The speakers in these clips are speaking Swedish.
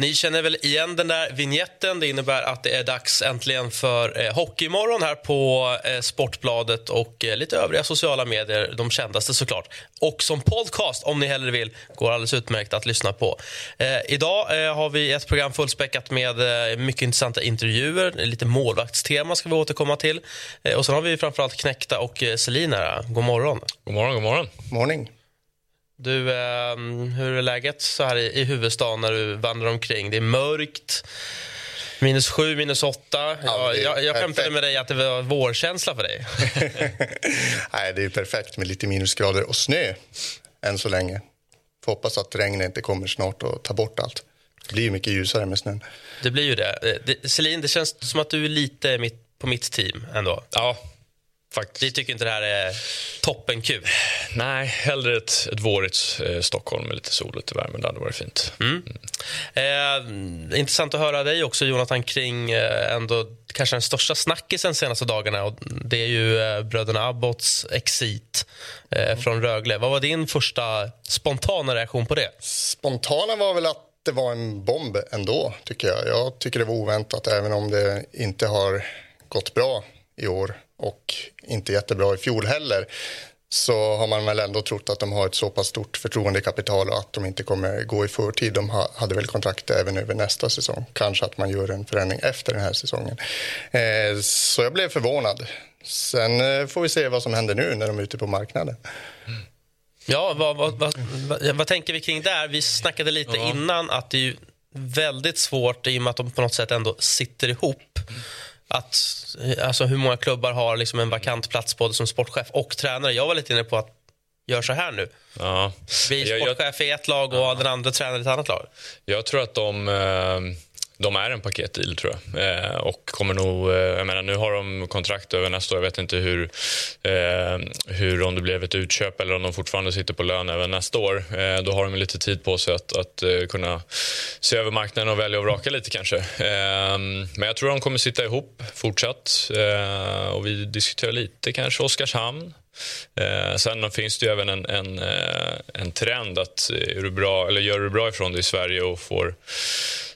Ni känner väl igen den där vignetten. Det innebär att det är dags äntligen för eh, Hockeymorgon här på eh, Sportbladet och eh, lite övriga sociala medier, de kändaste såklart. Och som podcast, om ni hellre vill, går alldeles utmärkt att lyssna på. Eh, idag eh, har vi ett program fullspäckat med eh, mycket intressanta intervjuer. Lite målvaktstema ska vi återkomma till. Eh, och sen har vi framförallt Knäckta och eh, Selin här. God morgon. God morgon, god morgon. Morning. Du, eh, hur är läget så här i, i huvudstaden när du vandrar omkring? Det är mörkt. Minus sju, minus åtta. Ja, jag, jag, skämtade med dig att det var vårkänsla för dig. Nej, det är perfekt med lite minusgrader och snö än så länge. Får hoppas att regnet inte kommer snart och tar bort allt. Det blir ju mycket ljusare med snön. Det blir ju det. Eh, det Celine, det känns som att du är lite mitt, på mitt team ändå. Ja, faktiskt. Vi tycker inte det här är toppenkul. Nej, hellre ett, ett vårigt eh, Stockholm med lite sol och lite värme. Det hade varit fint. Eh, intressant att höra dig också, Jonathan, kring eh, ändå kanske den största snackisen de senaste dagarna. Och det är ju eh, bröderna Abbotts exit eh, från Rögle. Vad var din första spontana reaktion på det? Spontana var väl att det var en bomb ändå, tycker jag. Jag tycker det var oväntat, även om det inte har gått bra i år och inte jättebra i fjol heller så har man väl ändå trott att de har ett så pass stort förtroendekapital och att de inte kommer gå i förtid. De ha- hade väl kontrakt även över nästa säsong. Kanske att man gör en förändring efter den här säsongen. Eh, så jag blev förvånad. Sen eh, får vi se vad som händer nu när de är ute på marknaden. Ja, vad, vad, vad, vad, vad tänker vi kring där? Vi snackade lite innan att det är väldigt svårt i och med att de på något sätt ändå sitter ihop. Att, alltså hur många klubbar har liksom en vakant plats både som sportchef och tränare? Jag var lite inne på att gör så här nu. Ja. Jag, jag, sportchef i ett lag och den andra tränare i ett annat lag. jag tror att de, eh, de är en paketdeal, tror jag. Eh, och kommer nog, eh, jag menar, nu har de kontrakt över nästa år. Jag vet inte hur, eh, hur om det blev ett utköp eller om de fortfarande sitter på lön även nästa år. Eh, då har de lite tid på sig att, att eh, kunna se över marknaden och välja och vraka lite kanske. Eh, men jag tror de kommer sitta ihop fortsatt. Eh, och vi diskuterar lite kanske Oskarshamn. Eh, sen finns det ju även en, en, eh, en trend att eh, är du bra, eller gör du bra ifrån dig i Sverige och får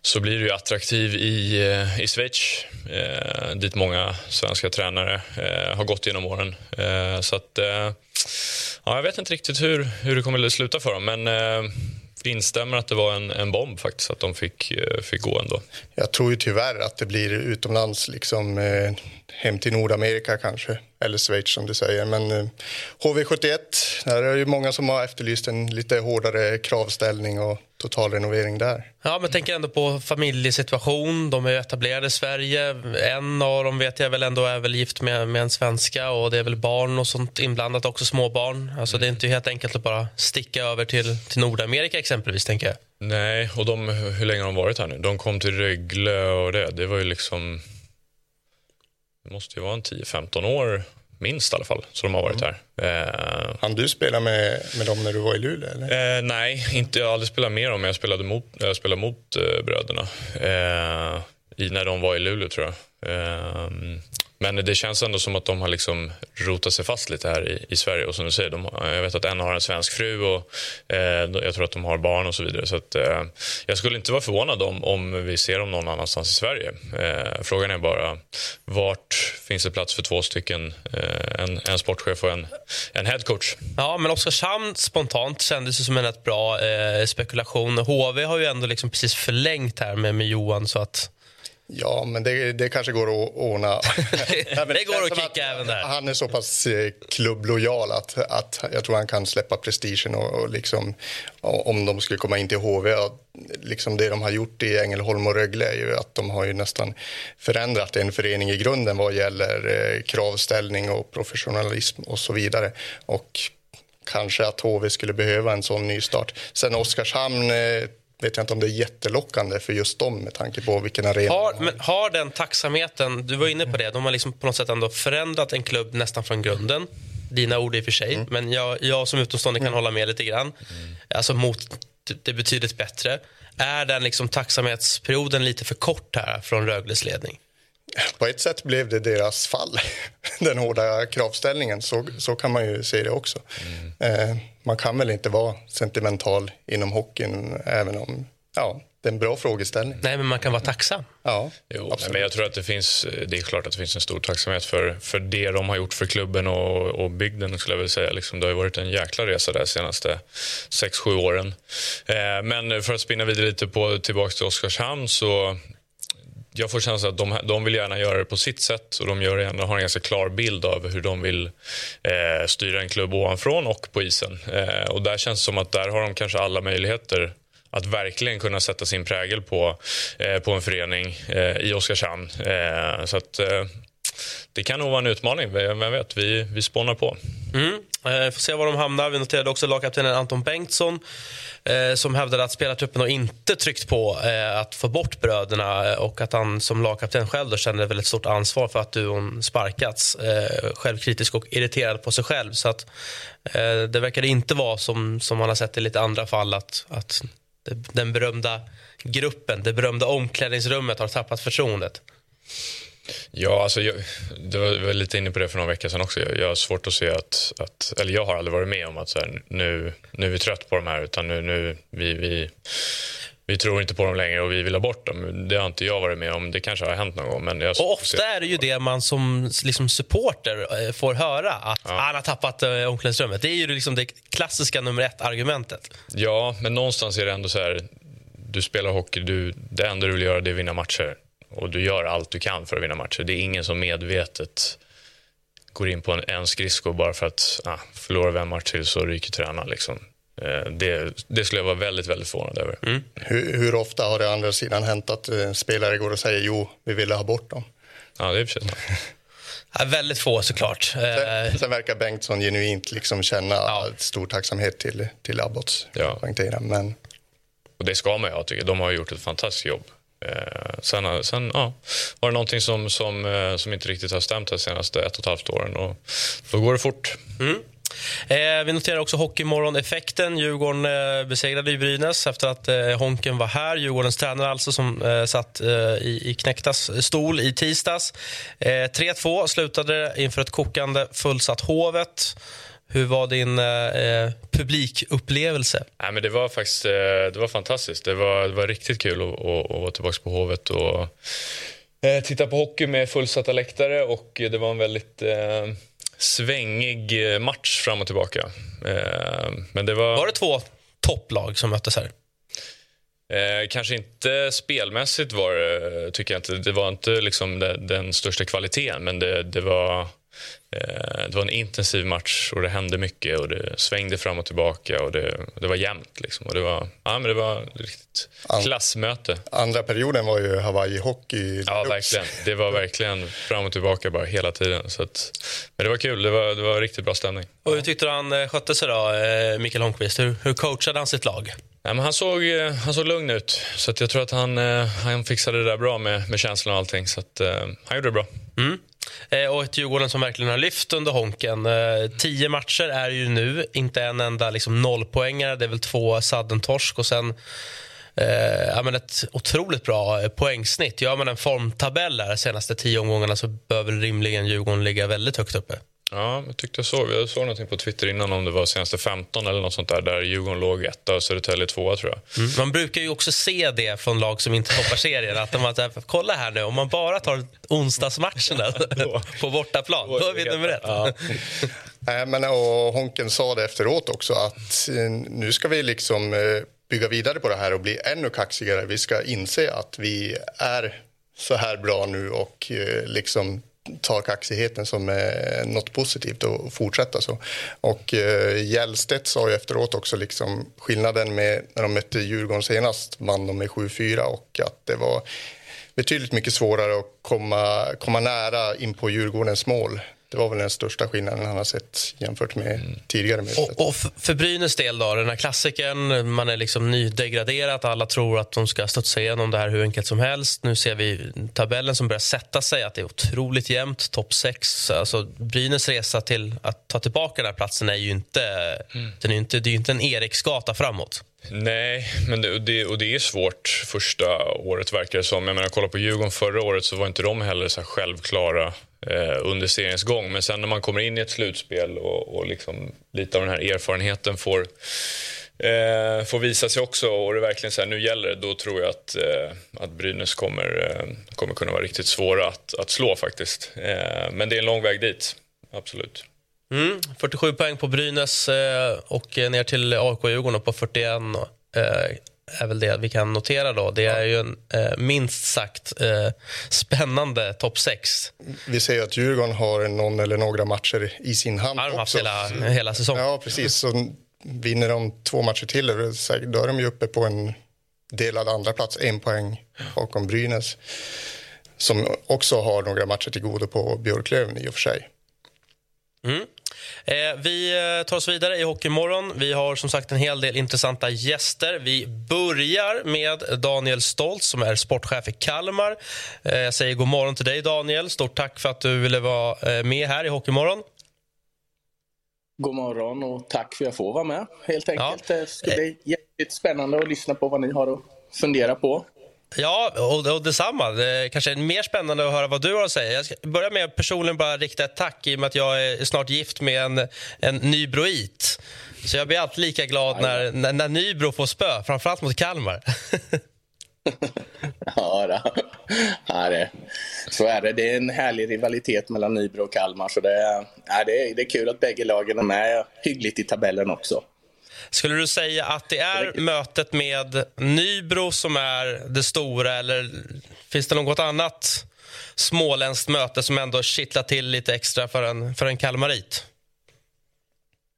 så blir du attraktiv i, eh, i Schweiz eh, dit många svenska tränare eh, har gått genom åren. Eh, så att, eh, ja, jag vet inte riktigt hur, hur det kommer att sluta för dem men instämmer att det var en, en bomb faktiskt att de fick, eh, fick gå ändå. Jag tror ju tyvärr att det blir utomlands, liksom eh, hem till Nordamerika kanske, eller Schweiz som du säger. Men eh, HV71, där är det ju många som har efterlyst en lite hårdare kravställning och totalrenovering där. Ja, men tänker ändå på familjesituation. De är ju etablerade i Sverige. En av dem vet jag väl ändå är väl gift med, med en svenska och det är väl barn och sånt inblandat också, småbarn. Alltså det är inte helt enkelt att bara sticka över till, till Nordamerika exempelvis, tänker jag. Nej, och de, hur länge har de varit här nu? De kom till Rögle och det, det var ju liksom... Det måste ju vara en 10-15 år minst i alla fall, så de har varit här. Eh, Han du spela med, med dem när du var i Luleå? Eller? Eh, nej, inte, jag har aldrig spelat med dem, men jag spelade mot, jag spelade mot eh, bröderna eh, i, när de var i Luleå, tror jag. Eh, men det känns ändå som att de har liksom rotat sig fast lite här i, i Sverige. Och som du säger, de, jag vet att en har en svensk fru och eh, jag tror att de har barn och så vidare. Så att, eh, jag skulle inte vara förvånad om, om vi ser dem någon annanstans i Sverige. Eh, frågan är bara vart finns det plats för två stycken, eh, en, en sportchef och en, en headcoach? Ja, men Oskarshamn spontant kändes det som en rätt bra eh, spekulation. HV har ju ändå liksom precis förlängt här med, med Johan så att Ja, men det, det kanske går att ordna. Nej, men Det går att kicka även där. Han är så pass eh, klubblojal att, att jag tror han kan släppa prestigen och, och liksom, om de skulle komma in till HV. Liksom det de har gjort i Ängelholm och Rögle är ju att de har ju nästan förändrat en förening i grunden vad gäller eh, kravställning och professionalism och så vidare. Och kanske att HV skulle behöva en sån nystart. Sen Oskarshamn eh, vet jag inte om det är jättelockande för just dem med tanke på vilken arena har, men har den tacksamheten, du var inne på det, de har liksom på något sätt ändå förändrat en klubb nästan från grunden. Dina ord i och för sig, mm. men jag, jag som utomstående kan mm. hålla med lite grann. Mm. Alltså mot det betydligt bättre. Är den liksom tacksamhetsperioden lite för kort här från Rögles ledning? På ett sätt blev det deras fall, den hårda kravställningen. Så, så kan man ju se det också. Mm. Eh, man kan väl inte vara sentimental inom hockeyn även om ja, det är en bra frågeställning. Nej, men man kan vara tacksam. Ja, jo, men jag tror att det finns, det är klart att det finns en stor tacksamhet för, för det de har gjort för klubben och, och bygden. Skulle jag vilja säga. Liksom, det har varit en jäkla resa de senaste 6-7 åren. Eh, men för att spinna vidare lite på, tillbaka till Oskarshamn så jag får känslan att de, de vill gärna göra det på sitt sätt och de gör gärna, har en ganska klar bild av hur de vill eh, styra en klubb ovanifrån och på isen. Eh, och där känns det som att där har de kanske alla möjligheter att verkligen kunna sätta sin prägel på, eh, på en förening eh, i Oskarshamn. Eh, så att, eh, det kan nog vara en utmaning. Vem vet, vi, vi spånar på. Mm. Eh, får se var de hamnar. Vi noterade också lagkaptenen Anton Bengtsson eh, som hävdade att spelartruppen har inte tryckt på eh, att få bort bröderna eh, och att han som lagkapten själv då känner väldigt stort ansvar för att duon sparkats. Eh, självkritisk och irriterad på sig själv. Så att, eh, det verkar inte vara som, som man har sett i lite andra fall att, att den berömda gruppen, det berömda omklädningsrummet har tappat förtroendet. Ja, alltså jag, det var, jag var lite inne på det för några veckor sedan också. Jag, jag har svårt att se att, att, eller jag har aldrig varit med om att så här, nu, nu är vi trött på de här utan nu, nu vi, vi, vi tror inte på dem längre och vi vill ha bort dem. Det har inte jag varit med om. Det kanske har hänt någon gång. Men och ofta är det ju det man som liksom supporter eh, får höra, att ja. han har tappat äh, omklädningsrummet. Det är ju liksom det klassiska nummer ett-argumentet. Ja, men någonstans är det ändå så här, du spelar hockey, du, det enda du vill göra är att vinna matcher och du gör allt du kan för att vinna matcher. Det är ingen som medvetet går in på en, en skridsko bara för att ah, förlorar vi en match till så ryker tränaren. Liksom. Eh, det, det, skulle jag vara väldigt, väldigt förvånad över. Mm. Hur, hur, ofta har det andra sidan hänt att eh, spelare går och säger jo, vi ville ha bort dem? Ja, det är precis ja, Väldigt få såklart. Sen, eh, sen verkar Bengtsson genuint liksom känna ja. stor tacksamhet till, till Abbots. Ja. Men... Och det ska man ju ha, tycker jag. De har gjort ett fantastiskt jobb. Eh, sen, eh, sen ja, var det någonting som, som, eh, som inte riktigt har stämt de senaste ett och ett halvt åren. Och då går det fort. Mm. Eh, vi noterar också Hockeymorgon-effekten. Djurgården eh, besegrade ju Brynäs efter att eh, Honken var här. Djurgårdens tränare alltså som eh, satt eh, i, i Knäktas stol i tisdags. Eh, 3-2 slutade inför ett kokande fullsatt Hovet. Hur var din eh, publikupplevelse? Nej, men det var faktiskt eh, det var fantastiskt. Det var, det var riktigt kul att, att, att vara tillbaka på Hovet och eh, titta på hockey med fullsatta läktare. Och det var en väldigt eh, svängig eh, match fram och tillbaka. Eh, men det var... var det två topplag som möttes här? Eh, kanske inte spelmässigt var det, tycker jag inte. Det var inte liksom den, den största kvaliteten, men det, det var Eh, det var en intensiv match och det hände mycket och det svängde fram och tillbaka och det, det var jämnt. Liksom. Och det, var, ja, men det var ett riktigt klassmöte. Andra perioden var ju Hawaii-hockey. Ja, verkligen. Det var verkligen fram och tillbaka bara hela tiden. Så att, men det var kul. Det var, det var riktigt bra stämning. Och hur tyckte du han eh, skötte sig då, eh, Mikael Holmqvist? Hur, hur coachade han sitt lag? Nej, men han, såg, han såg lugn ut, så att jag tror att han, han fixade det där bra med, med känslan och allting. Så att, han gjorde det bra. Mm. Eh, och ett Djurgården som verkligen har lyft under Honken. Eh, tio matcher är ju nu, inte en enda liksom, nollpoängare. Det är väl två saddentorsk och sen eh, ja, men ett otroligt bra eh, poängsnitt. Gör man en formtabell de senaste tio omgångarna så bör väl rimligen Djurgården ligga väldigt högt uppe. Ja, jag tyckte jag såg. Jag såg någonting på Twitter innan om det var senaste 15 eller något sånt där, där Djurgården låg etta och Södertälje tvåa tror jag. Mm. Man brukar ju också se det från lag som inte toppar serien. Att de har, kolla här nu, om man bara tar onsdagsmatcherna på bortaplan, då är vi nummer ett. Ja. men, och Honken sa det efteråt också att eh, nu ska vi liksom eh, bygga vidare på det här och bli ännu kaxigare. Vi ska inse att vi är så här bra nu och eh, liksom ta kaxigheten som eh, något positivt och fortsätta så. Och eh, sa ju efteråt också liksom skillnaden med när de mötte Djurgården senast vann de med 7-4 och att det var betydligt mycket svårare att komma, komma nära in på Djurgårdens mål det var väl den största skillnaden han har sett jämfört med mm. tidigare mötet. Och, och för Brynäs del då, den här klassiken, man är liksom nydegraderat, alla tror att de ska studsa igenom det här hur enkelt som helst. Nu ser vi tabellen som börjar sätta sig, att det är otroligt jämnt, topp 6. Alltså, Brynäs resa till att ta tillbaka den här platsen är ju inte, mm. den är inte, det är ju inte en Eriksgata framåt. Nej, men det, och, det, och det är svårt första året verkar det som. Jag menar, kolla på Djurgården förra året så var inte de heller så självklara Eh, under seriens gång. Men sen när man kommer in i ett slutspel och, och liksom lite av den här erfarenheten får, eh, får visa sig också och det verkligen så här, nu gäller det, då tror jag att, eh, att Brynäs kommer, eh, kommer kunna vara riktigt svåra att, att slå faktiskt. Eh, men det är en lång väg dit, absolut. Mm, 47 poäng på Brynäs eh, och ner till AIK-Djurgården på 41 eh, är väl det vi kan notera. då. Det är ju en eh, minst sagt spännande topp 6. Vi ser att Djurgården har någon eller några matcher i sin hand har de haft hela, hela säsongen. Ja, precis. Så vinner de två matcher till då är de ju uppe på en delad andra plats, en poäng bakom Brynäs som också har några matcher till godo på Björklöven i och för sig. Mm. Eh, vi eh, tar oss vidare i Hockeymorgon. Vi har som sagt en hel del intressanta gäster. Vi börjar med Daniel Stoltz som är sportchef i Kalmar. Eh, jag säger god morgon till dig, Daniel. Stort tack för att du ville vara med här i Hockeymorgon. God morgon och tack för att jag får vara med. helt enkelt. Ja. Det ska bli jätteligt spännande att lyssna på vad ni har att fundera på. Ja, och, och detsamma. Det kanske är mer spännande att höra vad du har att säga. Jag ska börja med att personligen bara rikta ett tack i och med att jag är snart gift med en, en nybroit. Så jag blir alltid lika glad när, när, när Nybro får spö, framförallt mot Kalmar. ja, då. ja det, så är det. Det är en härlig rivalitet mellan Nybro och Kalmar. Så det, ja, det, är, det är kul att bägge lagen är med hyggligt i tabellen också. Skulle du säga att det är mötet med Nybro som är det stora eller finns det något annat småländskt möte som ändå kittlar till lite extra för en, för en kalmarit?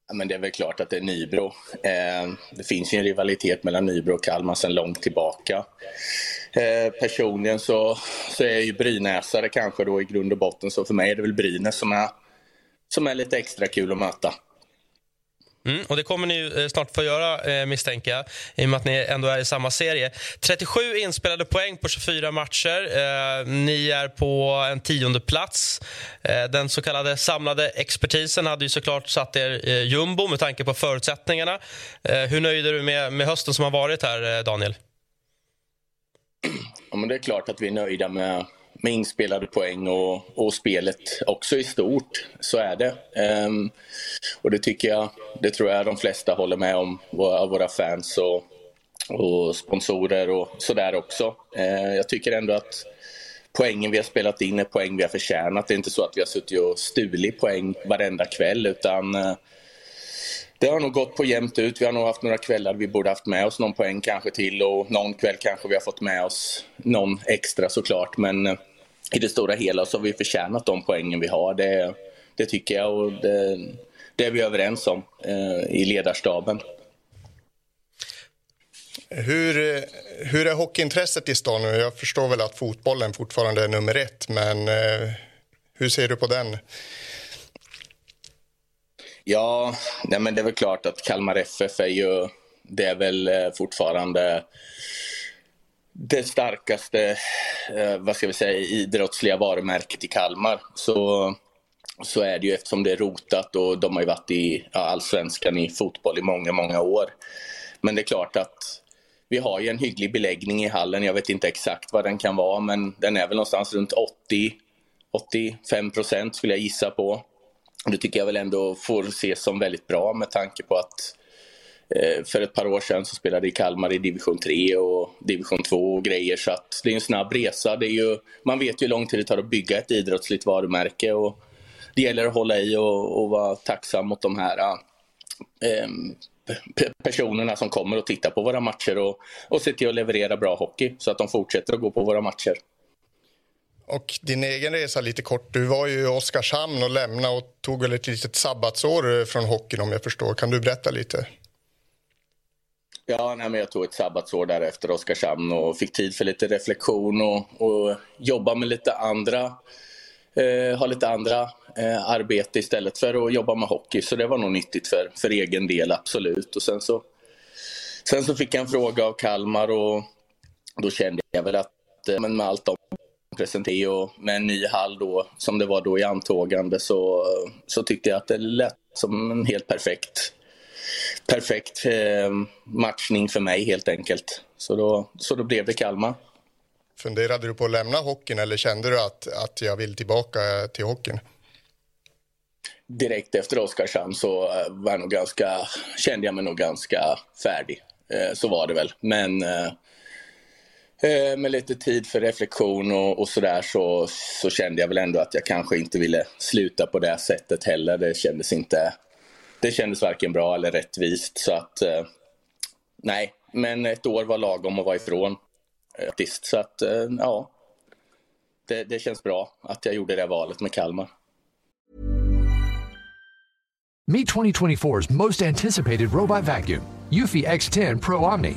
Ja, men det är väl klart att det är Nybro. Eh, det finns ju en rivalitet mellan Nybro och Kalmar sedan långt tillbaka. Eh, personligen så, så är jag ju brynäsare kanske då i grund och botten, så för mig är det väl Brynäs som är, som är lite extra kul att möta. Mm, och Det kommer ni eh, snart få göra, eh, misstänker jag, i och med att ni ändå är i samma serie. 37 inspelade poäng på 24 matcher. Eh, ni är på en tionde plats. Eh, den så kallade samlade expertisen hade ju såklart satt er eh, jumbo med tanke på förutsättningarna. Eh, hur nöjd är du med, med hösten som har varit här, eh, Daniel? Ja, men det är klart att vi är nöjda med med inspelade poäng och, och spelet också i stort. Så är det. Um, och det tycker jag, det tror jag de flesta håller med om, våra, våra fans och, och sponsorer och sådär också. Uh, jag tycker ändå att poängen vi har spelat in är poäng vi har förtjänat. Det är inte så att vi har suttit och stulit poäng varenda kväll utan uh, det har nog gått på jämnt ut. Vi har nog haft några kvällar vi borde haft med oss någon poäng kanske till och någon kväll kanske vi har fått med oss någon extra såklart. Men eh, i det stora hela så har vi förtjänat de poängen vi har. Det, det tycker jag och det, det är vi överens om eh, i ledarstaben. Hur, eh, hur är hockeyintresset i stan nu? Jag förstår väl att fotbollen fortfarande är nummer ett, men eh, hur ser du på den? Ja, nej men det är väl klart att Kalmar FF är ju, det är väl eh, fortfarande det starkaste, eh, vad ska vi säga, idrottsliga varumärket i Kalmar. Så, så är det ju eftersom det är rotat och de har ju varit i ja, allsvenskan i fotboll i många, många år. Men det är klart att vi har ju en hygglig beläggning i hallen. Jag vet inte exakt vad den kan vara, men den är väl någonstans runt 80 85 procent skulle jag gissa på. Det tycker jag väl ändå får ses som väldigt bra med tanke på att eh, för ett par år sedan så spelade i Kalmar i division 3 och division 2 och grejer. Så att det är en snabb resa. Det är ju, man vet ju hur lång tid det tar att bygga ett idrottsligt varumärke. Och det gäller att hålla i och, och vara tacksam mot de här eh, personerna som kommer och tittar på våra matcher och, och se till att leverera bra hockey så att de fortsätter att gå på våra matcher. Och din egen resa lite kort. Du var ju i Oskarshamn och lämnade och tog väl ett litet sabbatsår från hockeyn om jag förstår. Kan du berätta lite? Ja, nej, men jag tog ett sabbatsår där efter Oskarshamn och fick tid för lite reflektion och, och jobba med lite andra, eh, ha lite andra eh, arbete istället för att jobba med hockey. Så det var nog nyttigt för, för egen del, absolut. Och sen så, sen så fick jag en fråga av Kalmar och då kände jag väl att eh, men med allt de presenterade och med en ny hall då, som det var då i antågande, så, så tyckte jag att det lät som en helt perfekt perfekt eh, matchning för mig helt enkelt. Så då, så då blev det Kalmar. Funderade du på att lämna hockeyn eller kände du att, att jag vill tillbaka till hockeyn? Direkt efter Oskarshamn så eh, var jag nog ganska, kände jag mig nog ganska färdig. Eh, så var det väl. Men eh, Eh, med lite tid för reflektion och, och sådär så, så kände jag väl ändå att jag kanske inte ville sluta på det sättet heller. Det kändes inte det kändes varken bra eller rättvist. Så att, eh, nej, men ett år var lagom att vara ifrån. Eh, faktiskt. Så att, eh, ja, det, det känns bra att jag gjorde det valet med Kalmar. Meet 2024's most anticipated robot vacuum, Eufy X10 Pro Omni.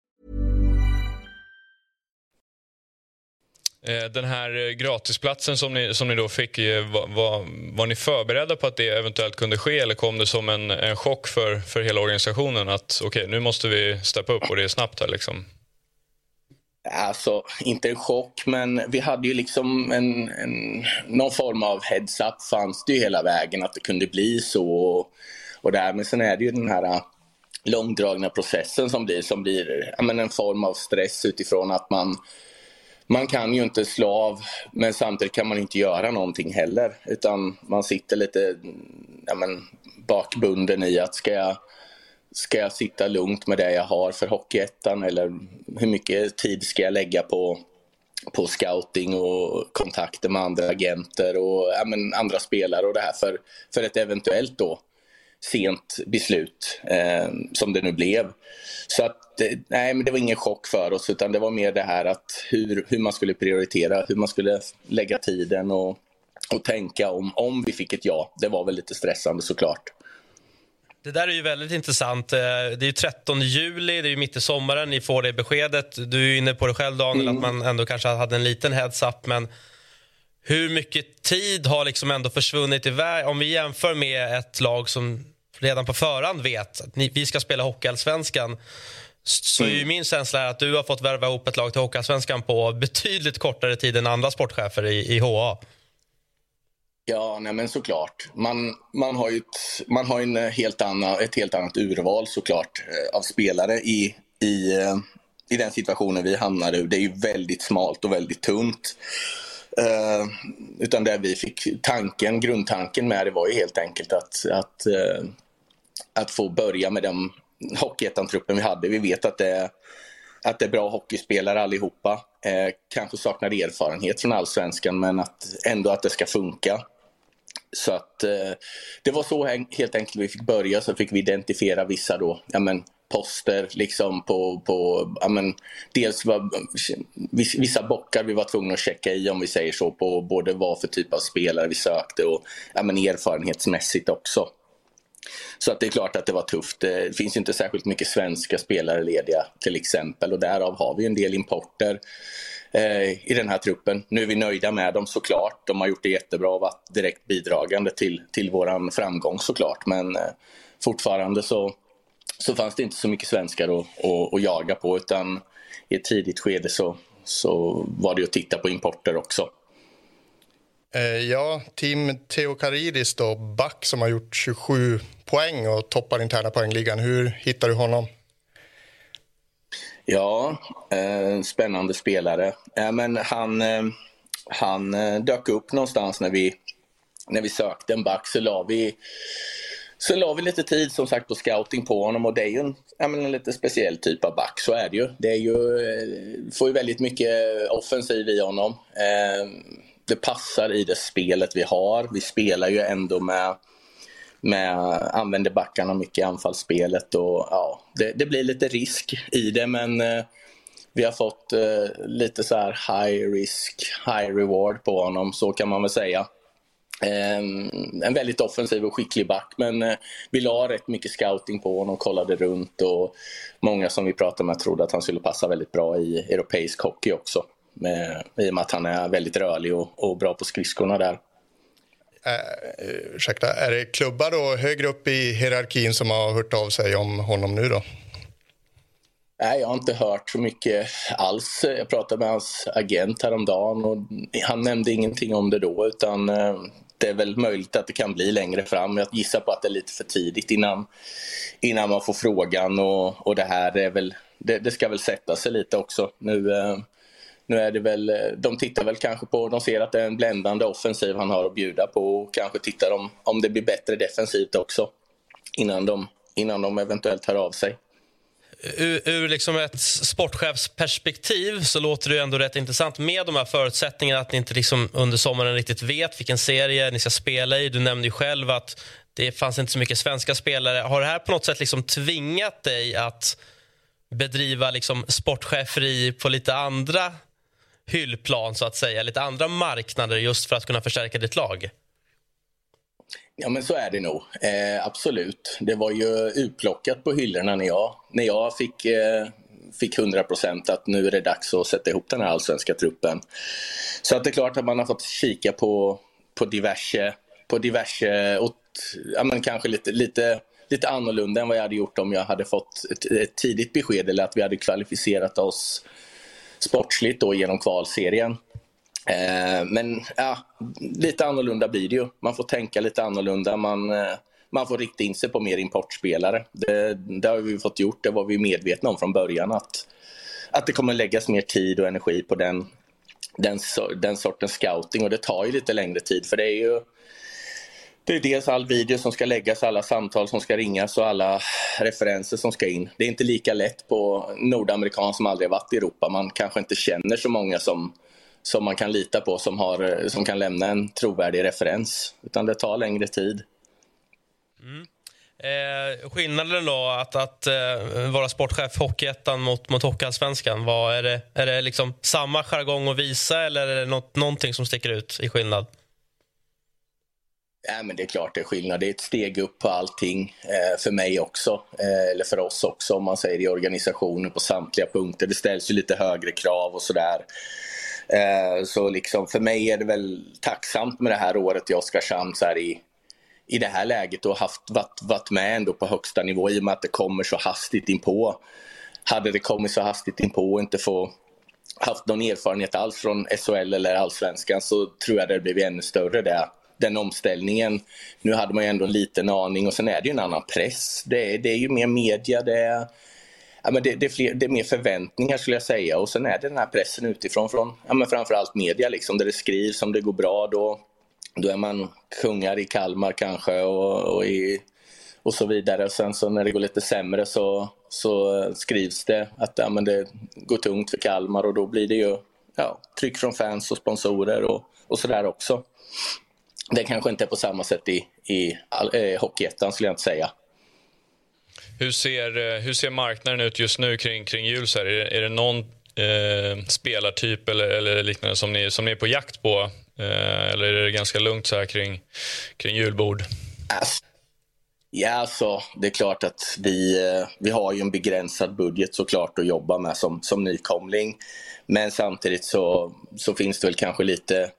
Eh, den här eh, gratisplatsen som ni, som ni då fick, eh, var, var, var, ni förberedda på att det eventuellt kunde ske eller kom det som en, en chock för, för hela organisationen att okej, okay, nu måste vi steppa upp och det är snabbt här liksom? Alltså, inte en chock, men vi hade ju liksom en, en, någon form av heads-up fanns det ju hela vägen att det kunde bli så. Och, och där. Men sen är det ju den här äh, långdragna processen som blir, som blir ja, en form av stress utifrån att man man kan ju inte slå av, men samtidigt kan man inte göra någonting heller. Utan man sitter lite ja, men, bakbunden i att ska jag, ska jag sitta lugnt med det jag har för Hockeyettan eller hur mycket tid ska jag lägga på, på scouting och kontakter med andra agenter och ja, men, andra spelare och det här för, för ett eventuellt då sent beslut eh, som det nu blev. Så att, nej, men det var ingen chock för oss utan det var mer det här att hur, hur man skulle prioritera, hur man skulle lägga tiden och, och tänka om, om vi fick ett ja. Det var väl lite stressande såklart. Det där är ju väldigt intressant. Eh, det är ju 13 juli, det är ju mitt i sommaren. Ni får det beskedet. Du är inne på det själv, Daniel, mm. att man ändå kanske hade en liten heads-up. Men hur mycket tid har liksom ändå försvunnit iväg? Om vi jämför med ett lag som redan på förhand vet att ni, vi ska spela Hockeyallsvenskan så är ju min känsla att du har fått värva ihop ett lag till Hockeyallsvenskan på betydligt kortare tid än andra sportchefer i, i HA. Ja, nej men såklart. Man, man har ju ett, man har en helt annan, ett helt annat urval såklart eh, av spelare i, i, eh, i den situationen vi hamnade i. Det är ju väldigt smalt och väldigt tunt. Uh, utan det vi fick tanken, grundtanken med det var ju helt enkelt att, att, uh, att få börja med den Hockeyettan-truppen vi hade. Vi vet att det, är, att det är bra hockeyspelare allihopa. Eh, kanske saknar erfarenhet från allsvenskan men att ändå att det ska funka. Så att eh, det var så helt enkelt vi fick börja. Så fick vi identifiera vissa då, ja men poster liksom på, på ja, men, dels var, vissa bockar vi var tvungna att checka i om vi säger så på både vad för typ av spelare vi sökte och ja, men, erfarenhetsmässigt också. Så att det är klart att det var tufft. Eh, det finns inte särskilt mycket svenska spelare lediga till exempel och därav har vi en del importer eh, i den här truppen. Nu är vi nöjda med dem såklart. De har gjort det jättebra och varit direkt bidragande till, till vår framgång såklart. Men eh, fortfarande så så fanns det inte så mycket svenskar att, att, att jaga på utan i ett tidigt skede så, så var det att titta på importer också. Eh, ja, Team Teokaridis då, back som har gjort 27 poäng och toppar interna poängligan. Hur hittar du honom? Ja, eh, spännande spelare. Eh, men han, eh, han eh, dök upp någonstans när vi, när vi sökte en back. Så la vi så la vi lite tid som sagt på scouting på honom och det är ju en, en lite speciell typ av back, så är det ju. Det är ju, eh, får ju väldigt mycket offensiv i honom. Eh, det passar i det spelet vi har. Vi spelar ju ändå med, med använder backarna mycket i anfallsspelet. Och, ja, det, det blir lite risk i det, men eh, vi har fått eh, lite så här high risk, high reward på honom, så kan man väl säga. Eh, en väldigt offensiv och skicklig back, men eh, vi la rätt mycket scouting på honom, kollade runt och många som vi pratade med trodde att han skulle passa väldigt bra i europeisk hockey också. Med, I och med att han är väldigt rörlig och, och bra på skridskorna där. Uh, ursäkta, är det klubbar då högre upp i hierarkin som har hört av sig om honom nu då? Nej, jag har inte hört så mycket alls. Jag pratade med hans agent häromdagen och han nämnde ingenting om det då utan uh, det är väl möjligt att det kan bli längre fram. Jag gissar på att det är lite för tidigt innan, innan man får frågan och, och det här är väl, det, det ska väl sätta sig lite också. Nu, uh, nu är det väl, eh, de tittar väl kanske på, de ser att det är en bländande offensiv han har att bjuda på och kanske tittar om, om det blir bättre defensivt också innan de, innan de eventuellt hör av sig. Ur, ur liksom ett sportchefsperspektiv så låter det ändå rätt intressant med de här förutsättningarna att ni inte liksom under sommaren riktigt vet vilken serie ni ska spela i. Du nämnde ju själv att det fanns inte så mycket svenska spelare. Har det här på något sätt liksom tvingat dig att bedriva liksom sportcheferi på lite andra hyllplan, så att säga, lite andra marknader just för att kunna förstärka ditt lag? Ja, men så är det nog. Eh, absolut. Det var ju utplockat på hyllorna när jag, när jag fick, eh, fick 100 procent att nu är det dags att sätta ihop den här allsvenska truppen. Så att det är klart att man har fått kika på, på diverse, på diverse och, ja, men kanske lite, lite, lite annorlunda än vad jag hade gjort om jag hade fått ett, ett tidigt besked eller att vi hade kvalificerat oss sportsligt då genom kvalserien. Eh, men ja, lite annorlunda blir det ju. Man får tänka lite annorlunda. Man, eh, man får rikta in sig på mer importspelare. Det, det har vi fått gjort. Det var vi medvetna om från början. Att, att det kommer läggas mer tid och energi på den, den, den sortens scouting. Och det tar ju lite längre tid. För det är ju det är dels all video som ska läggas, alla samtal som ska ringas och alla referenser som ska in. Det är inte lika lätt på nordamerikan som aldrig varit i Europa. Man kanske inte känner så många som, som man kan lita på som, har, som kan lämna en trovärdig referens. Utan det tar längre tid. Mm. Eh, skillnaden då att, att eh, vara sportchef Hockeyettan mot, mot Hockeyallsvenskan, är det, är det liksom samma jargong att visa eller är det något, någonting som sticker ut i skillnad? Ja, men det är klart det är skillnad. Det är ett steg upp på allting eh, för mig också, eh, eller för oss också om man säger i organisationen på samtliga punkter. Det ställs ju lite högre krav och sådär. Eh, så liksom för mig är det väl tacksamt med det här året i Oskarshamn så här i, i det här läget och haft, varit, varit med ändå på högsta nivå i och med att det kommer så hastigt inpå. Hade det kommit så hastigt inpå och inte få haft någon erfarenhet alls från SHL eller allsvenskan så tror jag det blivit ännu större där den omställningen. Nu hade man ju ändå en liten aning och sen är det ju en annan press. Det är, det är ju mer media, det är, ja, men det, det, är fler, det är mer förväntningar skulle jag säga och sen är det den här pressen utifrån från ja, men framförallt media liksom, där det skrivs om det går bra då, då är man kungar i Kalmar kanske och, och, i, och så vidare. Och sen så när det går lite sämre så, så skrivs det att ja, men det går tungt för Kalmar och då blir det ju ja, tryck från fans och sponsorer och, och sådär också. Det kanske inte är på samma sätt i, i eh, Hockeyettan skulle jag inte säga. Hur ser, eh, hur ser marknaden ut just nu kring, kring jul? Är, det, är det någon eh, spelartyp eller, eller liknande som ni, som ni är på jakt på? Eh, eller är det ganska lugnt så här kring, kring julbord? Alltså, ja, alltså, det är klart att vi, eh, vi har ju en begränsad budget såklart att jobba med som, som nykomling. Men samtidigt så, så finns det väl kanske lite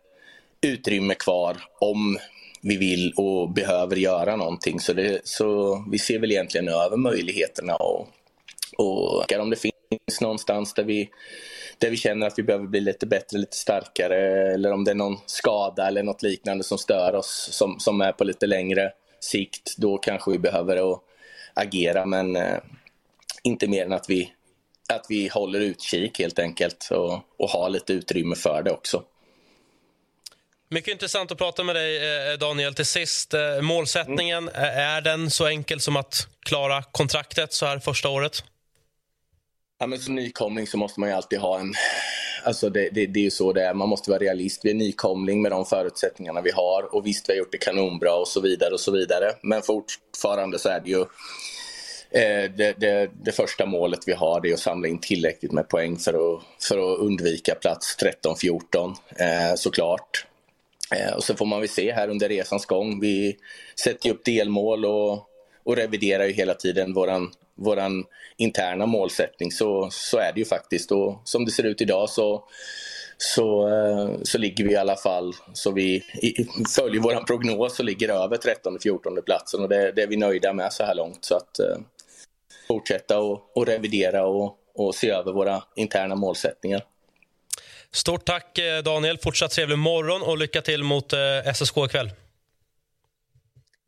utrymme kvar om vi vill och behöver göra någonting. Så, det, så vi ser väl egentligen över möjligheterna och, och om det finns någonstans där vi, där vi känner att vi behöver bli lite bättre, lite starkare eller om det är någon skada eller något liknande som stör oss som, som är på lite längre sikt, då kanske vi behöver agera men eh, inte mer än att vi, att vi håller utkik helt enkelt och, och har lite utrymme för det också. Mycket intressant att prata med dig, eh, Daniel. Till sist, eh, målsättningen, mm. är den så enkel som att klara kontraktet så här första året? Ja, men som nykomling så måste man ju alltid ha en, Alltså det, det, det är ju så det är. Man måste vara realist. Vi är nykomling med de förutsättningarna vi har. Och visst, vi har gjort det kanonbra och så vidare och så vidare. Men fortfarande så är det ju eh, det, det, det, första målet vi har det är att samla in tillräckligt med poäng för att, för att undvika plats 13-14 eh, såklart. Eh, och så får man väl se här under resans gång. Vi sätter upp delmål och, och reviderar ju hela tiden våran, våran interna målsättning. Så, så är det ju faktiskt. Och som det ser ut idag så, så, eh, så ligger vi i alla fall, så vi följer vår prognos och ligger över 13-14 platsen och det, det, är vi nöjda med så här långt. Så att eh, fortsätta och, och revidera och, och se över våra interna målsättningar. Stort tack eh, Daniel. Fortsatt trevlig morgon och lycka till mot eh, SSK ikväll.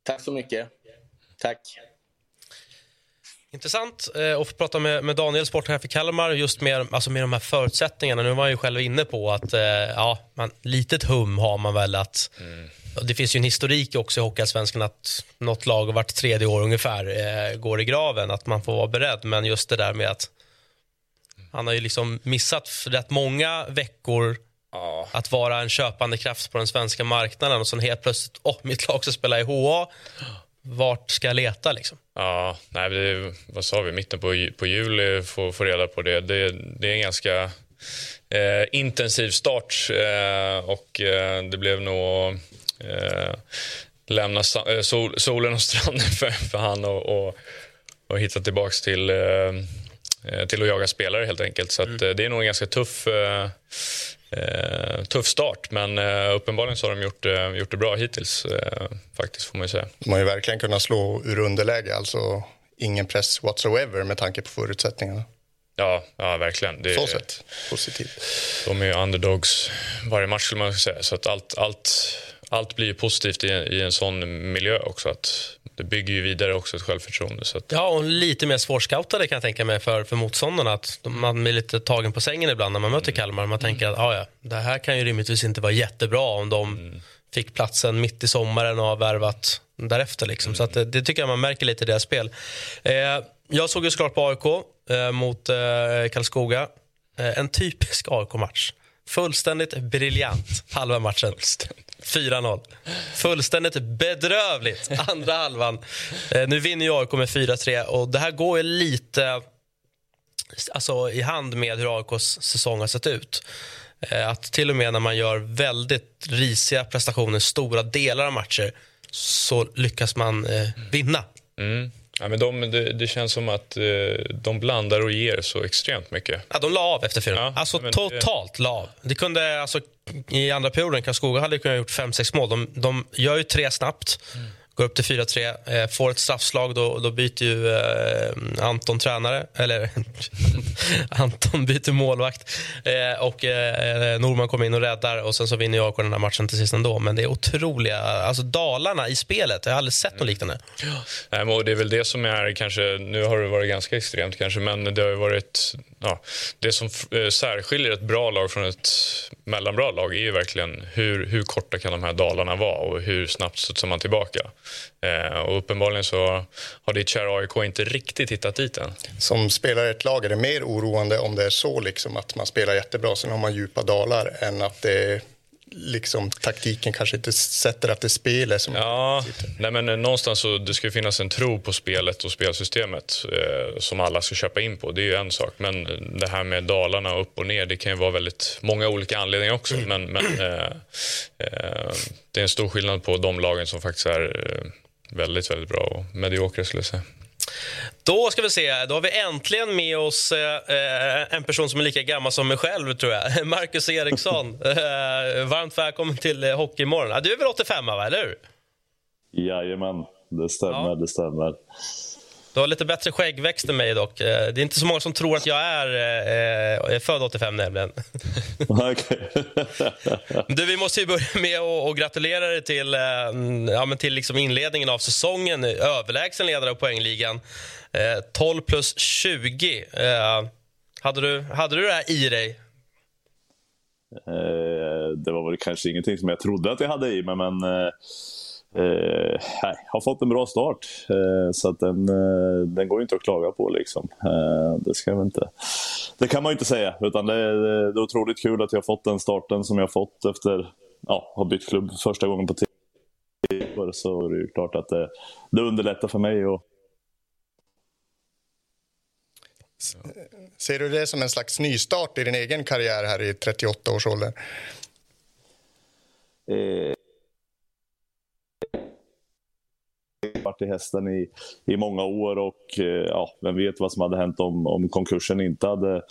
Tack så mycket. Tack. Intressant eh, att få prata med, med Daniel, sportchef i Kalmar, just med, alltså med de här förutsättningarna. Nu var han ju själv inne på att ja, man, litet hum har man väl att mm. Det finns ju en historik också i Hockeyallsvenskan att något lag vart tredje år ungefär eh, går i graven, att man får vara beredd. Men just det där med att han har ju liksom missat rätt många veckor ja. att vara en köpande kraft på den svenska marknaden och sen helt plötsligt, åh, oh, mitt lag ska spela i HA. Vart ska jag leta liksom? Ja, nej, det, vad sa vi, mitten på, på juli får få reda på det. Det, det är en ganska eh, intensiv start eh, och eh, det blev nog eh, lämna eh, sol, solen och stranden för, för han och, och, och hitta tillbaka till Eh, till att jaga spelare helt enkelt. Så mm. Eh, det är nog en ganska tuff, eh, tuff start. Men uppenbarligen så har de gjort, gjort det bra hittills faktiskt får man säga. De har ju verkligen kunnat slå ur underläge, alltså ingen press whatsoever med tanke på förutsättningarna. Ja, ja verkligen. Det, så sett positivt. De är ju underdogs varje match skulle man säga. Så att allt, allt, allt blir positivt i, i en sån miljö också. Att det bygger ju vidare också ett självförtroende. Så att... Ja, och lite mer svårscoutade kan jag tänka mig för, för motståndarna. Att man blir lite tagen på sängen ibland när man möter mm. Kalmar. Man tänker att ah, ja, det här kan ju rimligtvis inte vara jättebra om de mm. fick platsen mitt i sommaren och har värvat därefter. Liksom. Mm. Så att det, det, tycker jag man märker lite i deras spel. Eh, jag såg ju såklart på AIK eh, mot eh, Karlskoga. Eh, en typisk AIK-match. Fullständigt briljant halva matchen. 4-0. Fullständigt bedrövligt andra halvan. Eh, nu vinner ju AIK med 4-3 och det här går ju lite alltså, i hand med hur AIKs säsong har sett ut. Eh, att till och med när man gör väldigt risiga prestationer stora delar av matcher så lyckas man eh, vinna. Mm. Ja, men de, det, det, känns som att eh, de blandar och ger så extremt mycket. Ja, de la av efter fyra. Ja, alltså men, totalt la av. Det kunde, alltså, I andra perioden Karlskoga hade kunnat gjort fem sex mål. De, de gör ju tre snabbt. Mm går upp till 4-3, eh, får ett straffslag. Då, då byter ju eh, Anton tränare, eller Anton byter målvakt. Eh, och eh, eh, Norman kommer in och räddar och sen så vinner AIK den här matchen till sist ändå. Men det är otroliga, alltså dalarna i spelet. Jag har aldrig sett något liknande. Ja. det är väl det som är kanske, nu har det varit ganska extremt kanske, men det har varit ja, det som eh, särskiljer ett bra lag från ett mellanbra lag är ju verkligen hur, hur korta kan de här dalarna vara och hur snabbt studsar man tillbaka. Eh, och uppenbarligen så har ditt kära AIK inte riktigt hittat dit än. Som spelare i ett lag är det mer oroande om det är så liksom att man spelar jättebra, sen har man djupa dalar än att det liksom, taktiken kanske inte sätter att det är spelet som... Ja, nej men eh, någonstans så det ska finnas en tro på spelet och spelsystemet eh, som alla ska köpa in på. Det är ju en sak. Men det här med dalarna upp och ner, det kan ju vara väldigt många olika anledningar också. Mm. Men, men eh, eh, det är en stor skillnad på de lagen som faktiskt är eh, väldigt, väldigt bra och mediokra skulle jag säga. Då ska vi se, då har vi äntligen med oss eh, en person som är lika gammal som mig själv, tror jag. Marcus Eriksson. eh, varmt välkommen till eh, Hockeymorgon. Du är väl 85, va? eller hur? Jajamän, det stämmer. Ja. Det stämmer. Du har lite bättre skäggväxt än mig dock. Eh, det är inte så många som tror att jag är, eh, är född 85 nämligen. du, vi måste ju börja med att, gratulera dig till, eh, ja, men till liksom inledningen av säsongen. Överlägsen ledare av poängligan. Eh, 12 plus 20. Eh, hade, du, hade du det här i dig? Eh, det var väl kanske ingenting som jag trodde att jag hade i mig, men Eh, eh har fått en bra start, eh, så att den, eh, den går inte att klaga på. Liksom. Eh, det, ska inte, det kan man inte säga. Utan det, det, det är otroligt kul att jag har fått den starten som jag fått efter ja, har bytt klubb första gången på tio år. Så det ju klart att det, det underlättar för mig. Och... Ser du det som en slags nystart i din egen karriär här i 38 års ålder? Eh, varit i hästen i, i många år och eh, ja, vem vet vad som hade hänt om, om konkursen inte hade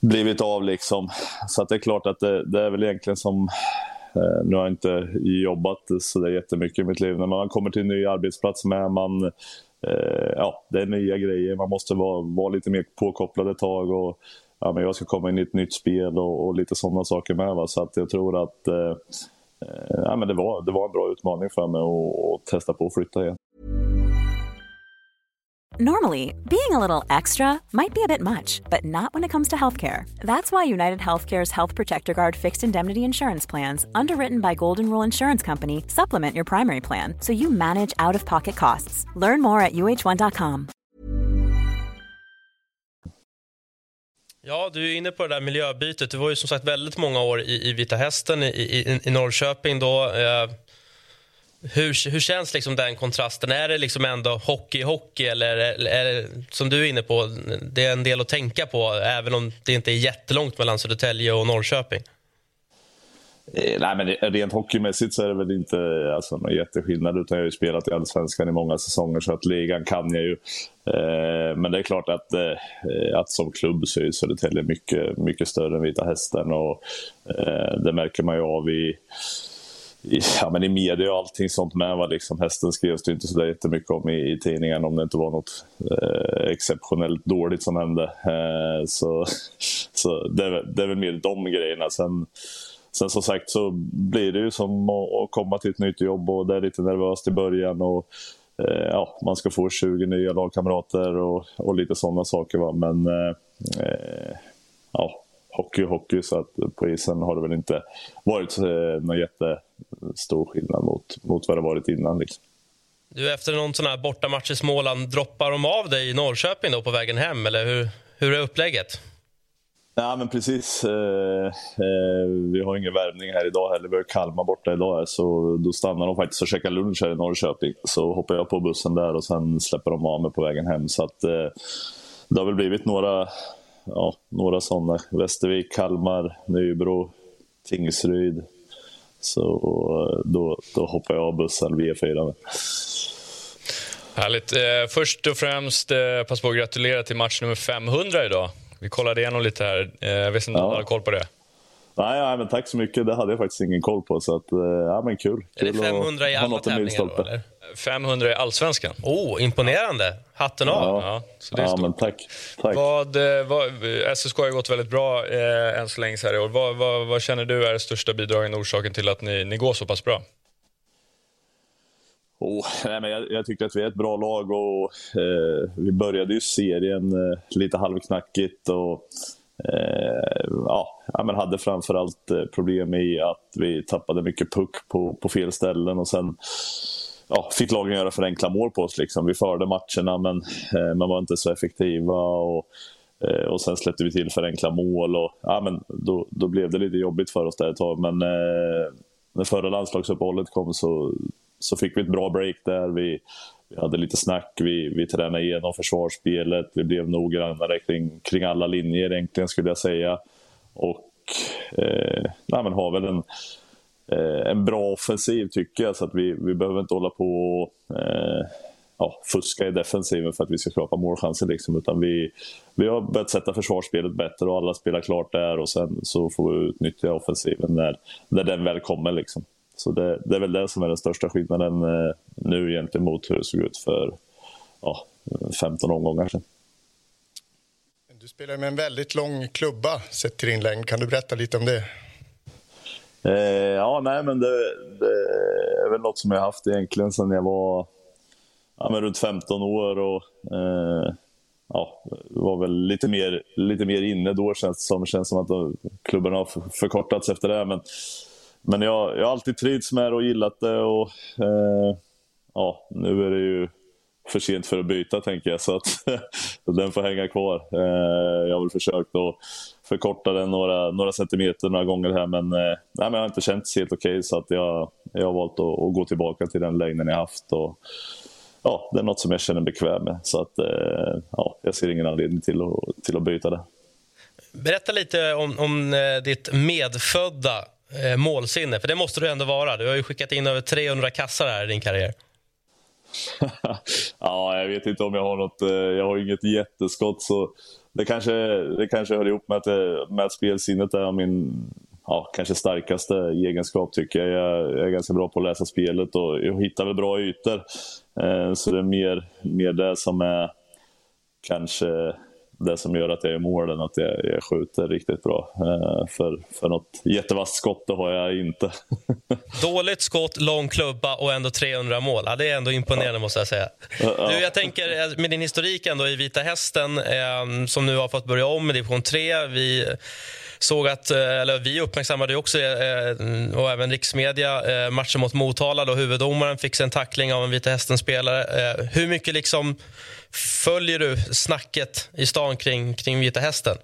blivit av. Liksom. Så att det är klart att det, det är väl egentligen som eh, nu har jag inte jobbat så där jättemycket i mitt liv. När man kommer till en ny arbetsplats med man, Eh, ja, det är nya grejer. Man måste vara, vara lite mer påkopplad ett tag. Och, ja, men jag ska komma in i ett nytt spel och, och lite sådana saker med. Va? Så att jag tror att eh, eh ja, men det, var, det var en bra utmaning för mig att, testa på att flytta igen. Normally, being a little extra might be a bit much, but not when it comes to healthcare. That's why United Healthcare's Health Protector Guard fixed indemnity insurance plans, underwritten by Golden Rule Insurance Company, supplement your primary plan so you manage out of pocket costs. Learn more at uh1.com. Ja, du är inne på det där miljöbytet. Du var ju som sagt väldigt många år i, i Vita Hästen i, i, i Norrköping. Då. Eh, hur, hur känns liksom den kontrasten? Är det liksom ändå hockey-hockey eller eller som du är inne på, det är en del att tänka på även om det inte är jättelångt mellan Södertälje och Norrköping? Eh, nej, men rent hockeymässigt så är det väl inte alltså, någon jätteskillnad. Utan jag har ju spelat i Allsvenskan i många säsonger så att ligan kan jag ju. Eh, men det är klart att, eh, att som klubb så är Södertälje mycket, mycket större än Vita Hästen. Och, eh, det märker man ju av i, i, ja, men i media och allting sånt med. Va? Liksom, hästen skrevs det inte så där jättemycket om i, i tidningen om det inte var något eh, exceptionellt dåligt som hände. Eh, så så det, det är väl mer de grejerna. Sen, Sen som sagt så blir det ju som att komma till ett nytt jobb och det är lite nervöst i början. Och, eh, ja, man ska få 20 nya lagkamrater och, och lite sådana saker. Va? Men eh, eh ja, hockey och hockey, så att på isen har det väl inte varit eh, någon jättestor skillnad mot, mot vad det varit innan. Liksom. Du, efter någon sån här bortamatch i Småland, droppar de av dig i Norrköping då på vägen hem, eller hur, hur är upplägget? Ja, men precis. Eh, eh, vi har ingen värvning här idag heller. Vi har Kalmar borta idag, så då stannar de faktiskt och käkar lunch här i Norrköping. Så hoppar jag på bussen där och sen släpper de av mig på vägen hem. Så att, eh, det har väl blivit några, ja, några sådana. Västervik, Kalmar, Nybro, Tingsryd. Så eh, då, då hoppar jag av bussen via 4 Härligt. Eh, först och främst, eh, pass på att gratulera till match nummer 500 idag. Vi kollade igenom lite här. Eh, jag vet inte om du har koll på det? Nej, nej, men tack så mycket. Det hade jag faktiskt ingen koll på. Så att, eh, ja, men kul. Är det 500 i alla tävlingar då, eller? 500 i allsvenskan. Oh, imponerande. Hatten av. Ja, ja, så det är ja men tack. tack. Vad, eh, vad, SSK har gått väldigt bra eh, än så länge här i år. Vad, vad, vad, känner du är den största bidragande orsaken till att ni, ni går så pass bra? Oh, nej, men jag, jag, tycker att vi är ett bra lag och eh, vi började ju serien eh, lite halvknackigt och eh, ja, men hade framförallt eh, problem i att vi tappade mycket puck på, på fel ställen och sen ja, fick lagen göra för enkla mål på oss. Liksom. Vi förde matcherna men eh, man var inte så effektiva. Och, eh, och sen släppte vi till för enkla mål och ja, men då, då blev det lite jobbigt för oss där ett tag. Men eh, när förra landslagsuppehållet kom så så fick vi ett bra break där. Vi, vi hade lite snack, vi, vi tränade igenom försvarsspelet, vi blev noggrannare kring, kring alla linjer egentligen skulle jag säga. Och eh, nej, men har väl en, Eh, en bra offensiv tycker jag, så att vi, vi behöver inte hålla på och eh, ja, fuska i defensiven för att vi ska skapa målchanser. Liksom, utan vi, vi har börjat sätta försvarsspelet bättre och alla spelar klart där och sen så får vi utnyttja offensiven när, när den väl kommer. Liksom. Så det, det, är väl det som är den största skillnaden eh, nu gentemot hur det såg ut för ja, 15 omgångar sedan. Du spelar med en väldigt lång klubba sett till din längd. Kan du berätta lite om det? Eh, ja, nej, men det, det, är väl något som jag haft egentligen sedan jag var ja, men runt 15 år. och eh, ja, var väl lite mer, lite mer inne då känns det som. känns som att klubben har förkortats efter det. Men men jag, jag har alltid trivts med det och gillat det. Och, eh, ja, nu är det ju för sent för att byta tänker jag, så att den får hänga kvar. Eh, jag har väl försökt att förkorta den några, några centimeter några gånger här, men, eh, nej, men jag har inte känt helt okej okay, så att jag, jag har valt att, att, gå tillbaka till den längden jag haft. Och, ja, det är något som jag känner bekväm med, så att, eh, ja, jag ser ingen anledning till att, till att byta det. Berätta lite om, om ditt medfödda målsinne, för det måste du ändå vara. Du har ju skickat in över 300 kassar här i din karriär. ja, jag vet inte om jag har något. Eh, jag har inget jätteskott så det kanske, det kanske hör ihop med att, eh, med att spelsinnet är min ja, kanske starkaste egenskap tycker jag. Jag är ganska bra på att läsa spelet och jag hittar väl bra ytor. Eh, så det är mer, mer det som är kanske det som gör att jag är målen, att jag, jag skjuter riktigt bra. Eh, för, för något jättevasst skott det har jag inte. Dåligt skott, lång klubba och ändå 300 mål. Ja, det är ändå imponerande ja. måste jag säga. Du, jag tänker eh, med din historik ändå i Vita Hästen eh, som nu har fått börja om i division 3. Vi såg att, eh, eller vi uppmärksammade också, och även riksmedia, matchen mot Motala då huvuddomaren fick sig en tackling av en Vita Hästen-spelare. Hur mycket liksom Följer du snacket i stan kring, kring Vita Hästen?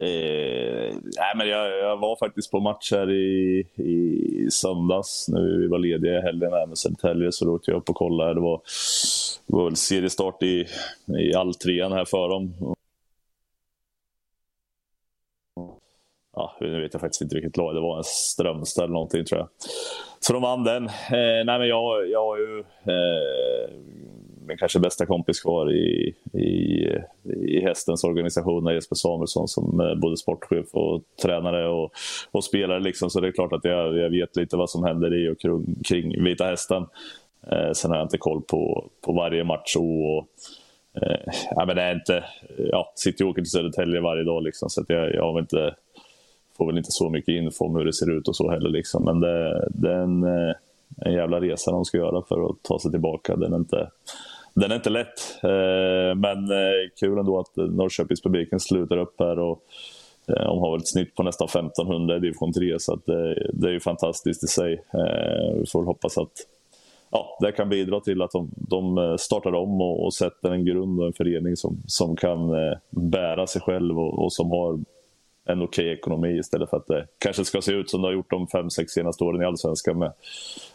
Eh, nej, men jag, jag, var faktiskt på match här i, i söndags när vi var lediga i helgen här med Södertälje. Så då åkte jag upp och kollade. Det var, det var väl seriestart i, i alltrean här för dem. Ja, nu vet jag faktiskt inte vilket lag det var. En Strömstad eller någonting tror jag. Så de vann den. Eh, nej, men jag, jag har ju eh, min kanske bästa kompis kvar i, i, i hästens organisation, Jesper Samuelsson, som eh, både sportchef och tränare och, och spelare. Liksom. Så det är klart att jag, jag vet lite vad som händer i och kring, kring Vita Hästen. Eh, sen har jag inte koll på, på varje match. Och, eh, ja, men det är inte, ja, sitter och åker till Södertälje varje dag, liksom, så att jag, jag har inte, får väl inte så mycket info om hur det ser ut och så heller. Liksom. Men det, det är en, eh, en jävla resa de ska göra för att ta sig tillbaka. Den är inte, den är inte lätt, eh, men eh, kul ändå att eh, Norrköpingspubliken slutar upp här. Och, eh, de har väl ett snitt på nästan 1500 i division 3, så att det, det är ju fantastiskt i sig. Eh, vi får väl hoppas att ja, det kan bidra till att de, de startar om och, och, sätter en grund och en förening som, som kan bära sig själv och, och som har en okej okay ekonomi istället för att det kanske ska se ut som det har gjort de fem, sex senaste åren i Allsvenskan med,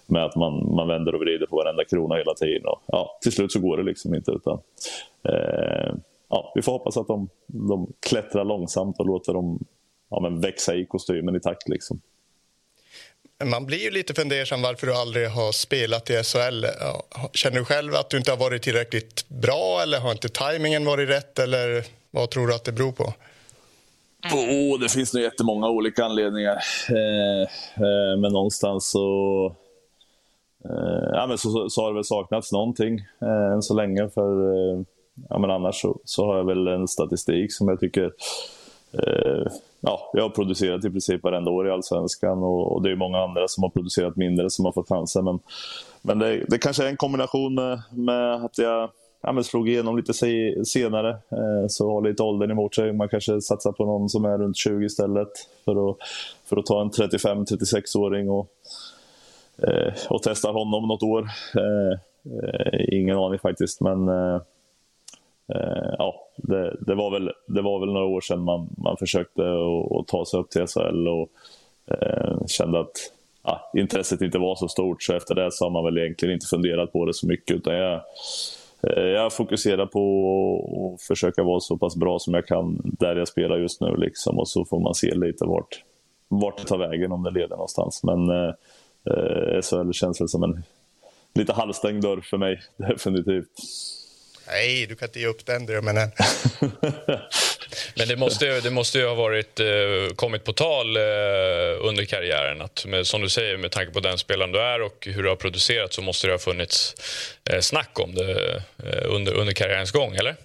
med att man, man vänder och vrider på varenda krona hela tiden. Och, ja, till slut så går det liksom inte. utan eh, ja, Vi får hoppas att de, de klättrar långsamt och låter dem ja, men växa i kostymen i takt. Liksom. Man blir ju lite fundersam varför du aldrig har spelat i SHL. Känner du själv att du inte har varit tillräckligt bra eller har inte tajmingen varit rätt? Eller vad tror du att det beror på? Oh, det finns nog jättemånga olika anledningar. Eh, eh, men någonstans så, eh, ja, men så, så, har det väl saknats någonting eh, än så länge. För, eh, ja, men annars så, så, har jag väl en statistik som jag tycker eh, ja, jag har producerat i princip varenda år i Allsvenskan och, och det är många andra som har producerat mindre som har fått chansen. Men, men det, det kanske är en kombination med, med att jag ja, men slog igenom lite senare, eh, så har lite åldern emot sig. Man kanske satsar på någon som är runt 20 istället för att, för att ta en 35-36-åring och, eh, och testa honom något år. Eh, eh ingen aning faktiskt, men eh, eh, ja, det, det, var väl, det var väl några år sedan man, man försökte att ta sig upp till SHL och kände att ja, intresset inte var så stort. Så efter det så har man väl egentligen inte funderat på det så mycket. Utan jag, jag fokuserar på att försöka vara så pass bra som jag kan där jag spelar just nu. Liksom, och så får man se lite vart, vart det tar vägen, om det leder någonstans. Men eh, eh SHL känns väl som en lite halvstängd dörr för mig, definitivt. Nej, du kan inte ge upp den drömmen än. Men det måste, ju, det måste ju ha varit, eh, kommit på tal eh, under karriären. Att med, som du säger, med tanke på den spelaren du är och hur du har producerat så måste det ha funnits eh, snack om det eh, under, under karriärens gång, eller?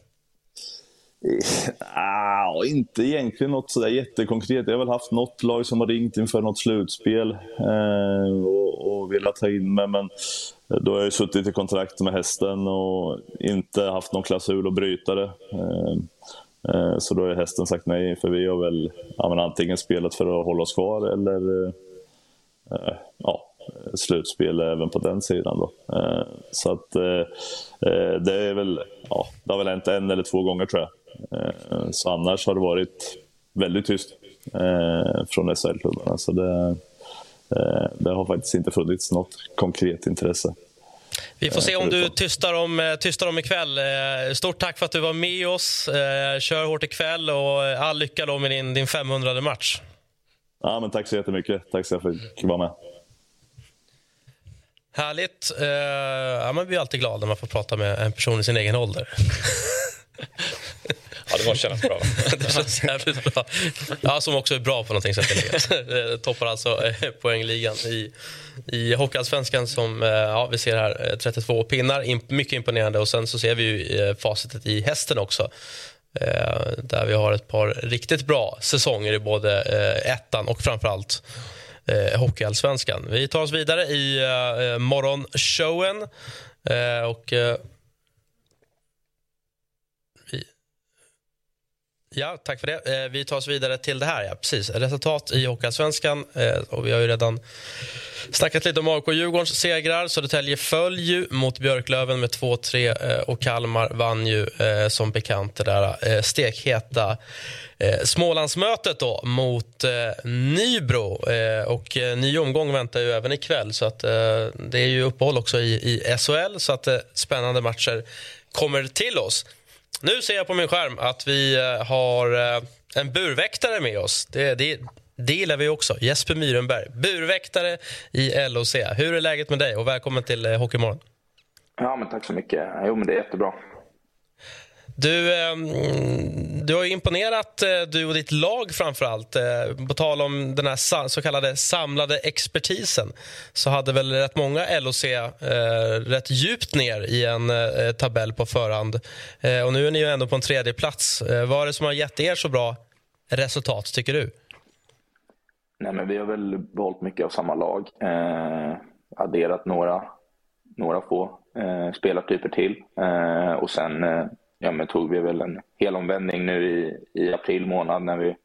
Ah, inte egentligen något sådär jättekonkret. Jag har väl haft något lag som har ringt inför något slutspel eh, och, och velat ta in mig. Men då har jag suttit i kontrakt med hästen och inte haft någon klausul att bryta det. Eh, Eh, så då har hästen sagt nej, för vi har väl ja, antingen spelat för att hålla oss kvar eller, eh, eh, ja, slutspel även på den sidan. Då. Så att det är väl, ja, det har väl hänt en eller två gånger tror jag. Så annars har det varit väldigt tyst från SHL-klubbarna. Så det, det har faktiskt inte funnits något konkret intresse. Vi får se om du tystar om, tystar om ikväll. Stort tack för att du var med oss. Kör hårt ikväll och all lycka då med din, din 500 match. Ja, men tack så jättemycket. Tack så att jag fick vara med. Härligt. Ja, man blir alltid glad när man får prata med en person i sin egen ålder. Ja, det måste kännas bra. det känns jävligt bra. Ja, som också är bra på någonting sätt Toppar alltså eh, poängligan i, i Hockeyallsvenskan som eh, ja, vi ser här, eh, 32 pinnar. Mycket imponerande. Och sen så ser vi ju facitet i hästen också. Där vi har ett par riktigt bra säsonger i både ettan och framförallt eh, Hockeyallsvenskan. Vi tar oss vidare i eh, morgonshowen. Och, eh, vi, ja, tack för det. Eh, vi tar oss vidare till det här. Ja, precis. Resultat i Hockeyallsvenskan. Eh, och vi har ju redan snackat lite om AIK och Djurgårdens segrar. Södertälje föll ju mot Björklöven med 2-3 eh, och Kalmar vann ju eh, som bekant det där eh, stekheta eh, Smålandsmötet då mot eh, Nybro. Eh, och eh, ny omgång väntar ju även ikväll så att eh, det är ju uppehåll också i, i SHL så att eh, spännande matcher kommer till oss. Nu ser jag på min skärm att vi eh, har eh, en burväktare med oss. Det, det, det gillar vi också. Jesper Myrenberg, burväktare i LOC. Hur är läget med dig? Och välkommen till eh, Hockeymorgon. Ja, men tack så mycket. Jo, men det är jättebra. Du, ehm, du har imponerat, eh, du och ditt lag framför allt. Eh, på tal om den här så kallade samlade expertisen så hade väl rätt många LOC eh, rätt djupt ner i en tabell på förhand. och nu är ni ju ändå på en tredje plats. vad är det som har gett er så bra resultat, tycker du? Nej, men vi har väl behållit mycket av samma lag. Eh, adderat några, några få eh, spelartyper till. Eh, och sen eh, ja, men tog vi väl en helomvändning nu i, i april månad när vi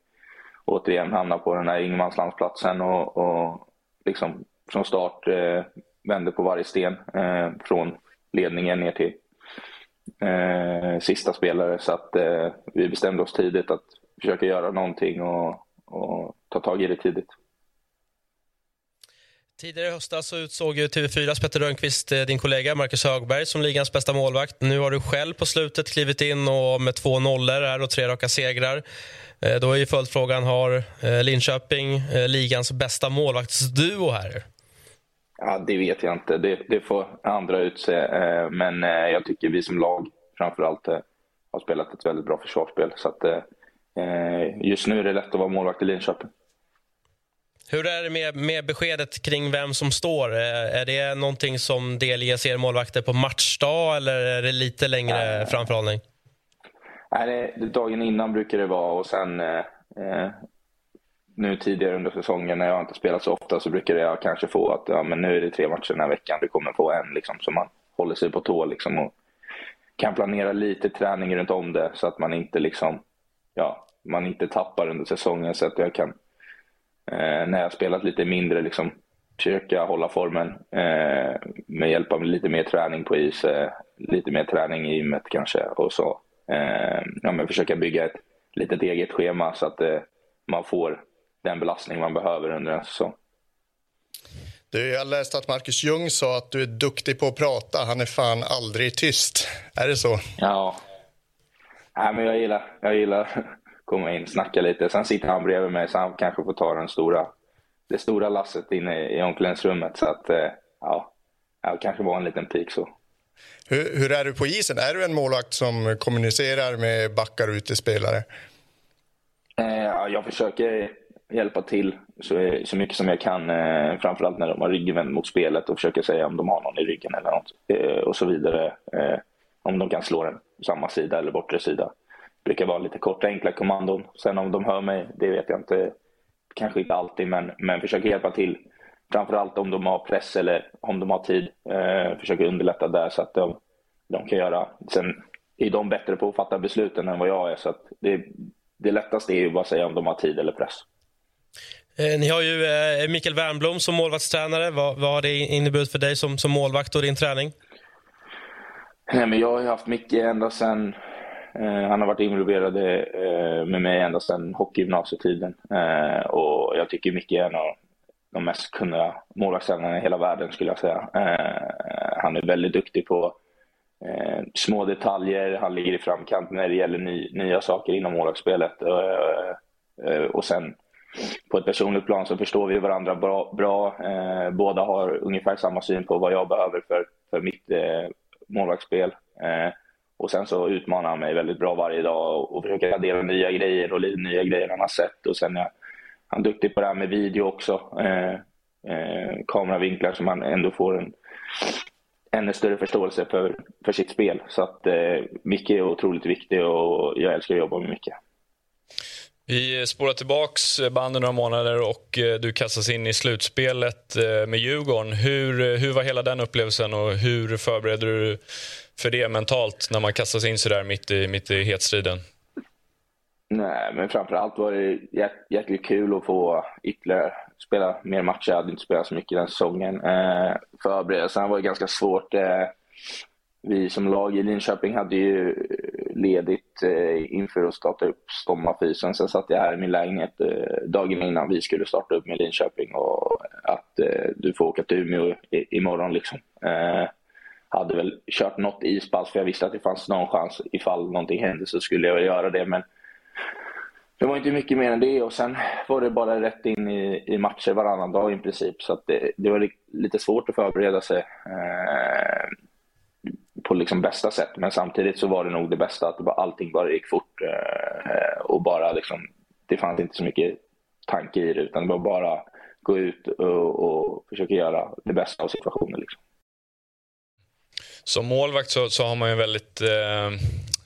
återigen hamnade på den här ingenmanslandsplatsen och, och liksom från start eh, vände på varje sten eh, från ledningen ner till eh, sista spelare. Så att eh, vi bestämde oss tidigt att försöka göra någonting och, och ta tag i det tidigt. Tidigare i höstas så utsåg TV4s Petter Rönnqvist eh, din kollega Marcus Högberg som ligans bästa målvakt. Nu har du själv på slutet klivit in och med två nollor här och tre raka segrar. Eh, då är ju följdfrågan, har eh, Linköping ligans bästa målvaktsduo här? Ja, det vet jag inte. Det, det får andra utse. Men jag tycker vi som lag framförallt har spelat ett väldigt bra försvarsspel. Så att, just nu är det lätt att vara målvakt i Linköping. Hur är det med, med beskedet kring vem som står? Är det någonting som delges er målvakter på matchdag eller är det lite längre äh, framförhållning? Nej, det, dagen innan brukar det vara och sen eh, eh, nu tidigare under säsongen när jag inte spelat så ofta så brukar jag kanske få att ja, men nu är det tre matcher den här veckan, du kommer få en liksom, så man håller sig på tå liksom, och kan planera lite träning runt om det så att man inte liksom, ja, man inte tappar under säsongen så att jag kan eh, när jag spelat lite mindre liksom försöka hålla formen eh, med hjälp av lite mer träning på is, eh, lite mer träning i gymmet kanske och så eh, ja, men försöka bygga ett litet eget schema så att eh, man får den belastning man behöver under en säsong. Du, jag läste att Marcus Ljung sa att du är duktig på att prata. Han är fan aldrig tyst. Är det så? Ja. Nej, men jag gillar, jag gillar komma in, snacka lite. Sen sitter han bredvid mig så han kanske får ta den stora, det stora lasset inne i omklädningsrummet. Så att, eh, ja, det kanske var en liten pik så. Hur, hur, är du på isen? Är du en målvakt som kommunicerar med backar och utespelare? Eh, ja, jag försöker hjälpa till så, så mycket som jag kan. Eh, framförallt när de har ryggen mot spelet och försöker säga om de har någon i ryggen eller något eh, och så vidare. Eh, om de kan slå den samma sida eller bortre sida brukar vara lite korta enkla kommandon. Sen om de hör mig, det vet jag inte. Kanske inte alltid, men, men försöker hjälpa till. Framförallt om de har press eller om de har tid. Eh, försöker underlätta där så att de, de kan göra. Sen är de bättre på att fatta besluten än vad jag är. Så att det, det lättaste är ju bara att säga om de har tid eller press. Eh, ni har ju eh, Mikael Wernbloom som målvaktstränare. Vad, vad har det inneburit för dig som, som målvakt och din träning? Nej, men jag har haft Micke ända sedan Eh, han har varit involverad eh, med mig ända sedan hockeygymnasietiden. Eh, och jag tycker Micke är en av de mest kunniga målvaktstränarna i hela världen skulle jag säga. Han är väldigt duktig på små detaljer, han ligger i framkant när det gäller nya saker inom målvaktsspelet. Och sen på ett personligt plan så förstår vi varandra bra. bra. båda har ungefär samma syn på vad jag behöver för, för mitt målvaktsspel. Och sen så utmanar han mig väldigt bra varje dag och försöker addera nya grejer och nya grejer han har sett. Och sen är han duktig på det här med video också. Eh, eh, kameravinklar som han ändå får en ännu större förståelse för, för sitt spel. Så att eh, Micke är otroligt viktig och jag älskar att jobba med Micke. Vi spårar tillbaks banden några månader och eh, du kastas in i slutspelet eh, med Djurgården. Hur, eh, hur var hela den upplevelsen och hur förbereder du för det mentalt när man kastas in så där mitt i, mitt i hetstriden? Nej, men framförallt var det jäkligt kul att få ytterligare spela mer matcher. Jag hade inte spelat så mycket den säsongen. Eh, förberedelserna var ganska svårt. Eh, vi som lag i Linköping hade ju ledigt eh, inför att starta upp Stommafysen. Sen satt jag här i min lägenhet eh, dagen innan vi skulle starta upp med Linköping och att eh, du får åka till Umeå imorgon liksom. Eh, hade väl kört något ispass för jag visste att det fanns någon chans ifall någonting hände så skulle jag väl göra det. Men det var inte mycket mer än det och sen var det bara rätt in i, i matcher varannan dag i princip. Så det, det, var lite svårt att förbereda sig eh, på liksom bästa sätt. Men samtidigt så var det nog det bästa att det bara, allting bara gick fort. Eh, och bara liksom, det fanns inte så mycket tanke i det utan det var bara gå ut och, och försöka göra det bästa av situationen. Liksom. Som målvakt så, så har man ju väldigt eh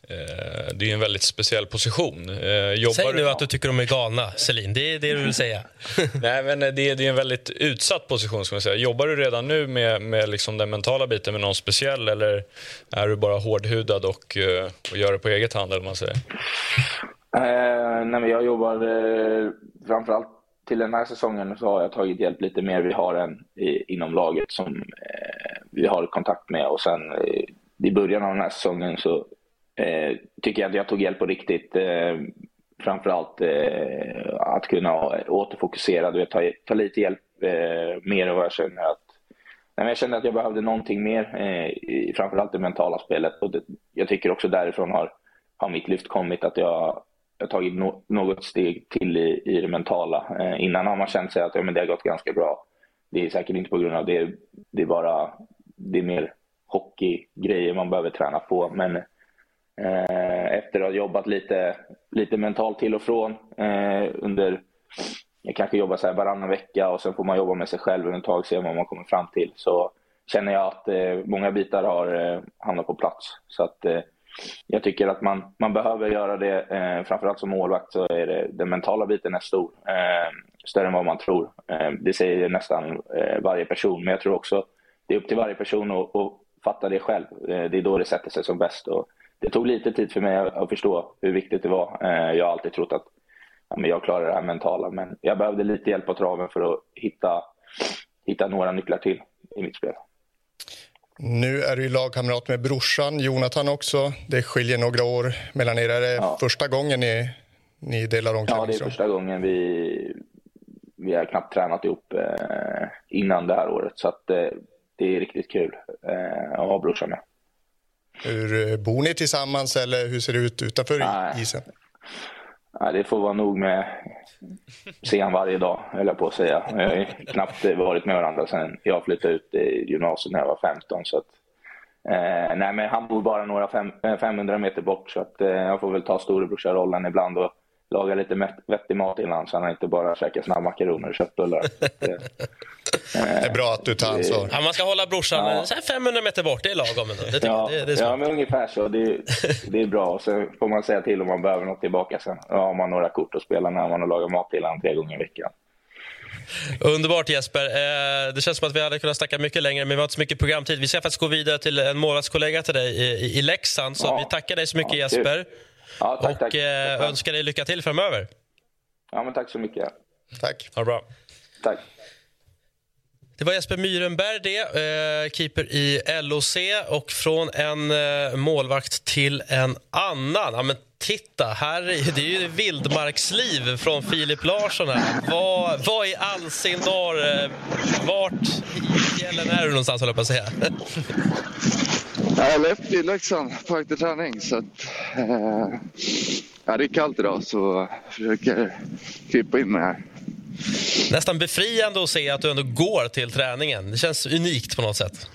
Eh, det är en väldigt speciell position. Eh, Säg nu att du tycker de är galna, Celine. Det är det du vill säga. Nej, men det, är, det är en väldigt utsatt position. Ska man säga. Jobbar du redan nu med, med liksom den mentala biten med någon speciell eller är du bara hårdhudad och, eh, och gör det på eget hand? Eller man säger? Eh, nej, men jag jobbar eh, framförallt till den här säsongen så har jag tagit hjälp lite mer. Vi har en i, inom laget som eh, vi har kontakt med och sen eh, i början av den här säsongen så eh, tycker jag att jag tog hjälp på riktigt. Eh, framförallt eh, att kunna återfokusera, du vet, ta, ta lite hjälp eh, mer än vad jag känner att Nej, jag kände att jag behövde någonting mer, eh, i, framförallt det mentala spelet. Och det, jag tycker också därifrån har, har mitt lyft kommit, att jag har tagit no, något steg till i, i det mentala. Eh, innan har man känt sig att ja, men det har gått ganska bra. Det är säkert inte på grund av det, det är bara det är mer hockeygrejer man behöver träna på. Men Eh, efter att ha jobbat lite, lite mentalt till och från eh, under, jag kanske jobbar så här varannan vecka och sen får man jobba med sig själv under ett tag och se vad man kommer fram till. Så känner jag att eh, många bitar har eh, hamnat på plats. Så att eh, jag tycker att man, man behöver göra det. Eh, framförallt som målvakt så är det, den mentala biten är stor. Eh, större än vad man tror. Eh, det säger nästan varje person, men jag tror också det är upp till varje person att, att fatta det själv. det är då det sätter sig som bäst. Och det tog lite tid för mig att förstå hur viktigt det var. Eh, jag har alltid trott att ja, men jag klarar det här mentala, men jag behövde lite hjälp på traven för att hitta, hitta några nycklar till i mitt spel. Nu är du lagkamrat med brorsan Jonathan också. Det skiljer några år mellan er. Är det ja. första gången ni, ni delar omklädningsrum? Ja, det är första gången. Vi, vi har knappt tränat ihop eh, innan det här året, så att, eh, det är riktigt kul eh, att ha brorsan med. Hur, eh, bor ni tillsammans eller hur ser det ut utanför Nej. isen? Ja, det får vara nog med se varje dag, höll jag på att säga. Vi har knappt varit med varandra sedan jag flyttade ut i gymnasiet när jag var 15. Så att, eh, nej, men han bor bara några fem, eh, 500 meter bort så att, eh, jag får väl ta storebrorsa-rollen ibland och laga lite vettig mat innan så han inte bara käkar snabbmakaroner och köttbullar. Det är bra att du tar ansvar. Ja, man ska hålla brorsan ja. 500 meter bort, det är lagom. Det, ja, det, det är ja, men ungefär så. Det, det är bra. Så får man säga till om man behöver något tillbaka sen. Då har man några kort att spela när man har lagat mat till honom tre gånger i veckan. Underbart Jesper. Eh, det känns som att vi hade kunnat snacka mycket längre, men vi har inte så mycket programtid. Vi ska faktiskt gå vidare till en månadskollega till dig i, Leksand. Så ja. vi tackar dig så mycket ja, Jesper. Ja, tack, och tack. Eh, önskar dig lycka till framöver. Ja, men tack så mycket. Tack. Ha det bra. Tack. Det var Jesper Myrenberg det, eh, keeper i LOC och från en eh, målvakt till en annan. Ja, men titta, här är, det är ju vildmarksliv från Filip Larsson här. Vad, vad i all sin dar, eh, vart i fjällen är du någonstans håller jag på att säga? Jag är left i Leksand på väg till träning så att, eh, ja, det är kallt idag så jag försöker klippa in mig här. Nästan befriande att se att du ändå går till träningen. Det känns unikt på något sätt.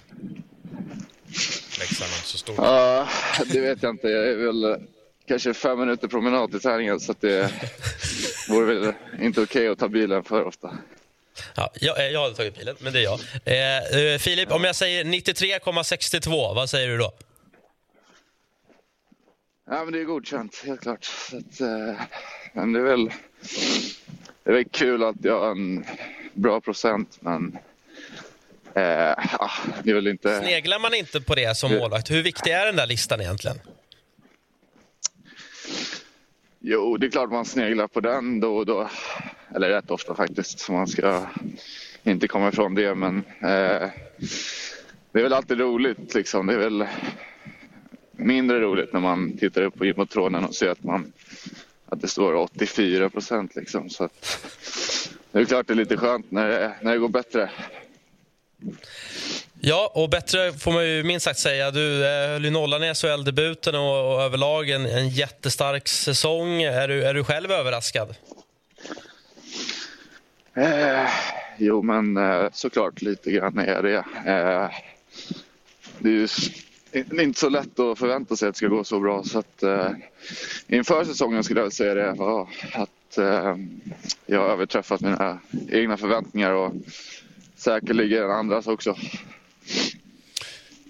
Leksand är inte så stort. Ja, det vet jag inte. Jag är väl kanske fem minuter promenad till träningen så det vore väl inte okej att ta bilen för ofta. Ja, jag, eh, jag hade tagit bilen, men det är jag. Eh, eh, Filip, om jag säger 93,62, vad säger du då? Ja, men det är godkänt, helt klart. Så att, eh, men det är väl det är väl kul att jag har en bra procent, men eh, ah, det är väl inte... Sneglar man inte på det som målvakt? Hur viktig är den där listan egentligen? Jo, det är klart man sneglar på den då och då. Eller rätt ofta faktiskt, så man ska inte komma ifrån det. Men eh, det är väl alltid roligt liksom. Det är väl mindre roligt när man tittar upp på gymmotronen och ser att, man, att det står 84 procent liksom. Så att, det är klart det är lite skönt när det, när det går bättre. Ja, och bättre får man ju minst sagt säga. Du eh, höll ju nollan i SHL-debuten och, och överlag en, en jättestark säsong. Är du, är du själv överraskad? Eh, jo, men eh, såklart lite grann är det. Eh, det är ju inte så lätt att förvänta sig att det ska gå så bra. Så att, eh, inför säsongen skulle jag väl säga det ja, att eh, jag har överträffat mina egna förväntningar och säkerligen andras också.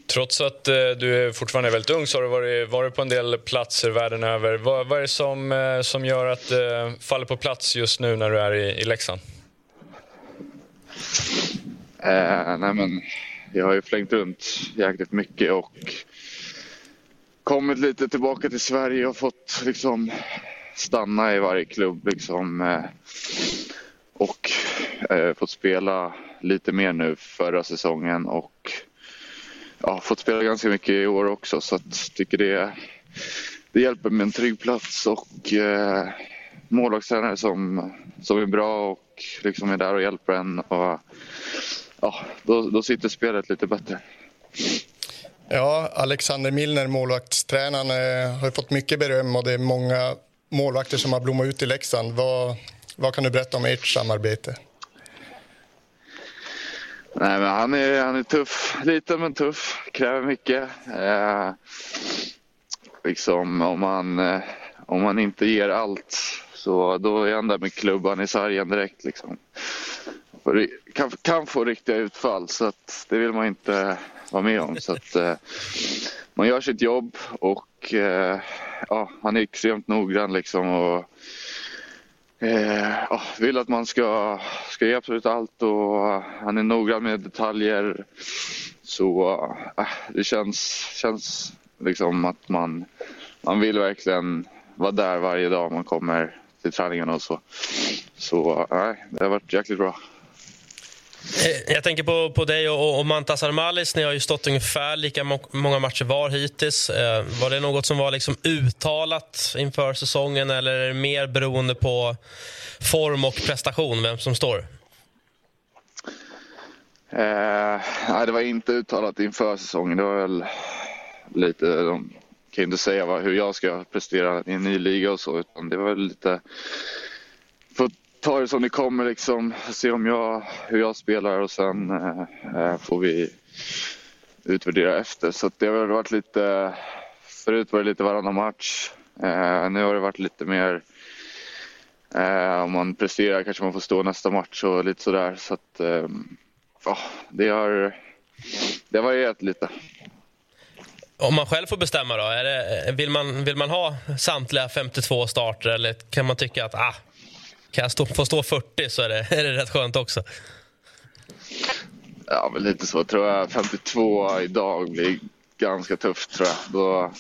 Trots att eh, du är fortfarande är väldigt ung så har du varit, varit på en del platser världen över. Vad, vad är det som, eh, som gör att det faller på plats just nu när du är i, i Leksand? Eh, nej men, jag har ju flängt runt jäkligt mycket och kommit lite tillbaka till Sverige och fått liksom stanna i varje klubb liksom. Eh, och eh, fått spela lite mer nu förra säsongen och ja, fått spela ganska mycket i år också så att tycker det, det hjälper med en trygg plats och eh, målvaktstränare som, som är bra och liksom är där och hjälper en. Och, ja, då, då sitter spelet lite bättre. Ja, Alexander Milner, målvaktstränaren, eh, har fått mycket beröm och det är många målvakter som har blommat ut i Leksand. Vad, vad kan du berätta om ert samarbete? Nej, men han, är, han är tuff, liten men tuff, kräver mycket. Eh, liksom om man, eh, om han inte ger allt så då är han där med klubban i sargen direkt. Liksom. För, kan, kan få riktiga utfall så att det vill man inte vara med om. Så att, eh, man gör sitt jobb och eh, ja, han är extremt noggrann liksom. Och, Eh, oh, vill att man ska, ska ge absolut allt och han är noggrann med detaljer. Så eh, äh, det känns, känns liksom att man, man vill verkligen vara där varje dag man kommer till träningen och så. Så nej, det har varit jäkligt bra. Eh, jag tänker på, på dig och, och Mantas Armalis. Ni har ju stått ungefär lika må många matcher var hittills. Eh, var det något som var liksom uttalat inför säsongen eller är det mer beroende på form och prestation, vem som står? Eh, nej, det var inte uttalat inför säsongen. Det var väl lite, de kan inte säga vad, hur jag ska prestera i en ny liga och så, utan det var väl lite, ta det som det kommer liksom, se om jag, hur jag spelar och sen eh, eh får vi utvärdera efter. Så det har varit lite, förut var det lite varannan match. Eh, nu har det varit lite mer Eh, om man presterar kanske man får stå nästa match och lite sådär. Så att, eh, ja, det har, det har varierat lite. Om man själv får bestämma, då, är det, vill, man, vill man ha samtliga 52 starter eller kan man tycka att ah, kan jag stå, få stå 40 så är det, är det rätt skönt också? Ja, men lite så tror jag. 52 idag blir ganska tufft tror jag. Då,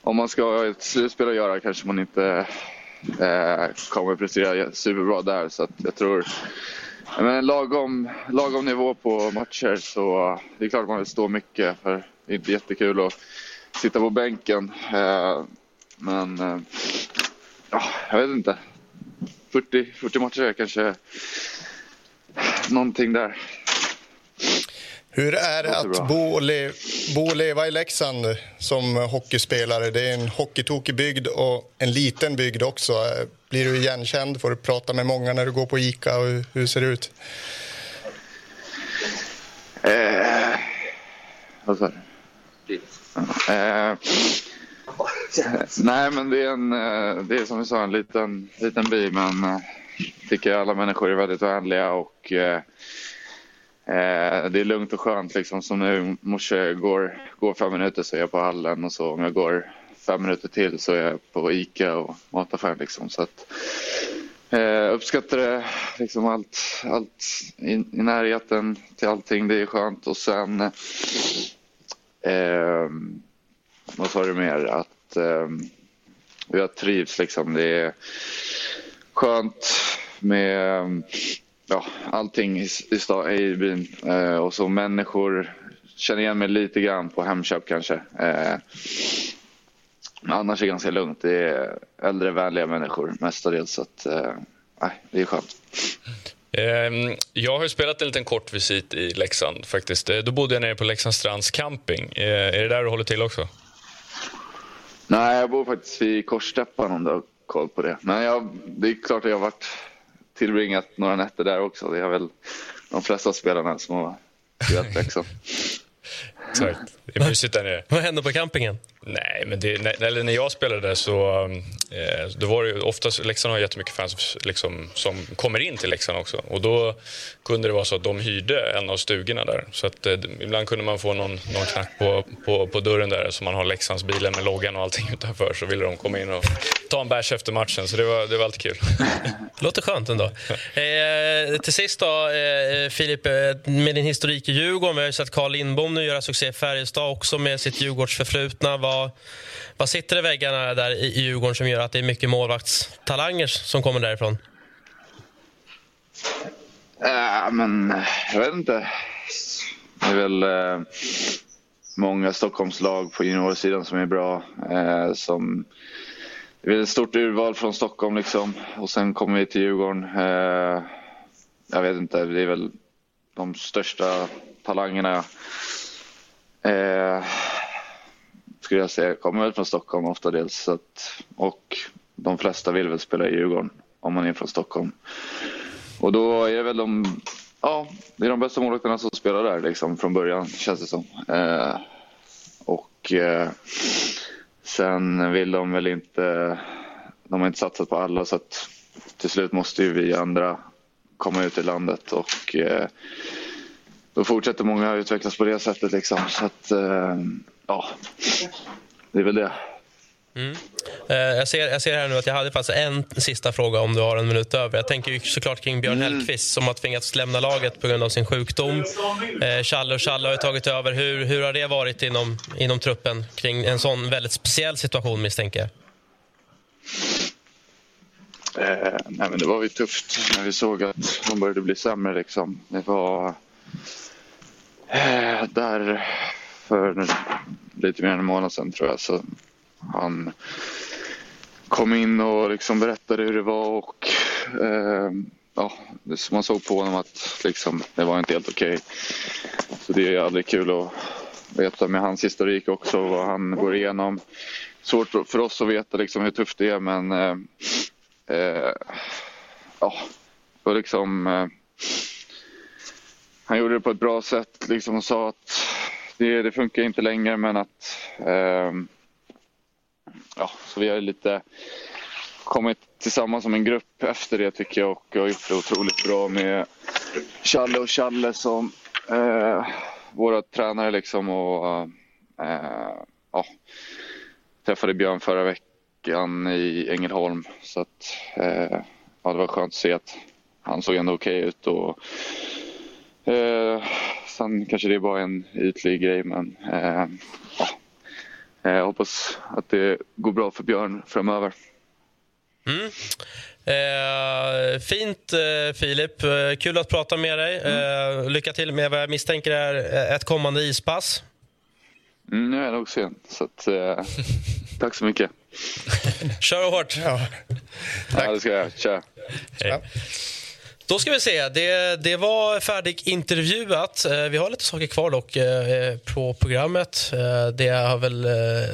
om man ska ha ett slutspel att göra kanske man inte eh, kommer prestera superbra där. Så att jag tror men lagom, lagom nivå på matcher så det är klart man vill stå mycket för det är inte jättekul att sitta på bänken. Eh, men eh, ja, jag vet inte. 40, 40 matcher kanske någonting där. Hur är det att bo och, le bo och leva i Leksand som hockeyspelare? Det är en hockeytokig bygd och en liten bygd också. Blir du igenkänd? Får du prata med många när du går på Ica? Och hur ser det ut? Eh, vad sa du? Eh, nej, men det är, en, eh, det är som vi sa en liten, liten by, men eh, jag tycker alla människor är väldigt vänliga och eh, eh, det är lugnt och skönt liksom. Som nu morse går, går fem minuter så är jag på hallen och så om jag går fem minuter till så är jag på Ica och mataffären liksom. Så att, eh, uppskattar det liksom allt, allt i, i, närheten till allting. Det är skönt och sen eh, vad sa du mer? Att eh, jag trivs liksom. Det är skönt med ja, allting i, i, i byn. Eh, och så människor känner igen mig lite grann på Hemköp kanske. Eh, annars är det ganska lugnt. Det är äldre, vänliga människor mestadels. Så att, eh, det är skönt. Ehm, jag har spelat en liten kort visit i Leksand. faktiskt. Eh, då bodde jag nere på Leksands Strands camping. Eh, är det där du håller till också? Nej, jag bor faktiskt vid Korsteppan om du har koll på det. Men jag, det är klart att jag har varit tillbringat några nätter där också. Det är väl de flesta spelarna som har spelat Leksand. Liksom. Exakt. Det är mysigt där nere. Vad hände på campingen? Nej, men det, när, när jag spelade där så eh, då var det oftast, Leksand har jättemycket fans liksom, som kommer in till Leksand också. Och då kunde det vara så att de hyrde en av stugorna där. Så att eh, ibland kunde man få någon, någon knack på, på, på dörren där så man har Leksandsbilen med loggan och allting utanför. Så ville de komma in och ta en bärs efter matchen. Så det var, det var alltid kul. Låter skönt ändå. Eh, till sist då, eh, Filip, eh, med din historik i Djurgården. Vi har ju sett Carl Lindbom nu göra succé i Färjestad också med sitt Djurgårdsförflutna. Vad, vad sitter i väggarna där i Djurgården som gör att det är mycket målvaktstalanger som kommer därifrån? Äh, men jag vet inte. Det är väl eh, många Stockholmslag på juniorsidan som är bra. Eh, som, det är ett stort urval från Stockholm liksom. Och sen kommer vi till Djurgården. Eh, jag vet inte, det är väl de största talangerna. Eh, skulle jag säga. Kommer väl från Stockholm ofta dels. Så att, och de flesta vill väl spela i Djurgården om man är från Stockholm. Och då är det väl de, ja, det är de bästa målvakterna som spelar där liksom, från början känns det som. Eh, och eh, sen vill de väl inte, de har inte satsat på alla så att till slut måste ju vi andra komma ut i landet och eh, då fortsätter många utvecklas på det sättet liksom. Så att, eh, ja, det är väl det. Mm. Eh, jag, ser, jag ser här nu att jag hade faktiskt en sista fråga om du har en minut över. Jag tänker såklart kring Björn mm. Hellkvist som har tvingats lämna laget på grund av sin sjukdom. Eh, Challe och Challe har tagit över. Hur, hur har det varit inom, inom truppen kring en sån väldigt speciell situation misstänker jag? Eh, nej, men det var ju tufft när vi såg att han började bli sämre. Liksom. Det var eh, Eh, där för lite mer än en månad sedan tror jag. Så han kom in och liksom berättade hur det var och eh, ja, man såg på honom att liksom, det var inte helt okej. Okay. Så det är aldrig kul att veta med hans historik också vad han går igenom. Svårt för oss att veta liksom hur tufft det är men eh, eh, ja, och liksom eh, han gjorde det på ett bra sätt liksom och sa att det, det funkar inte längre men att eh, ja, så vi har lite kommit tillsammans som en grupp efter det tycker jag och har gjort det otroligt bra med Challe och Challe som eh, våra tränare liksom och eh, ja, träffade Björn förra veckan i Ängelholm så att eh, ja, det var skönt att se att han såg ändå okej okay ut och eh, sen kanske det är bara en ytlig grej men eh, ja, jag hoppas att det går bra för Björn framöver. Mm. Eh, fint, eh, Filip. Eh, kul att prata med dig. Eh, lycka till med vad jag misstänker är ett kommande ispass. Mm, nu är jag nog sen, så att, eh, tack så mycket. Kör hårt. Ja. Ja, det ska jag. Tja. Hej. Då ska vi se. Det, det var färdigintervjuat. Eh, vi har lite saker kvar dock eh, på programmet. Eh, det har väl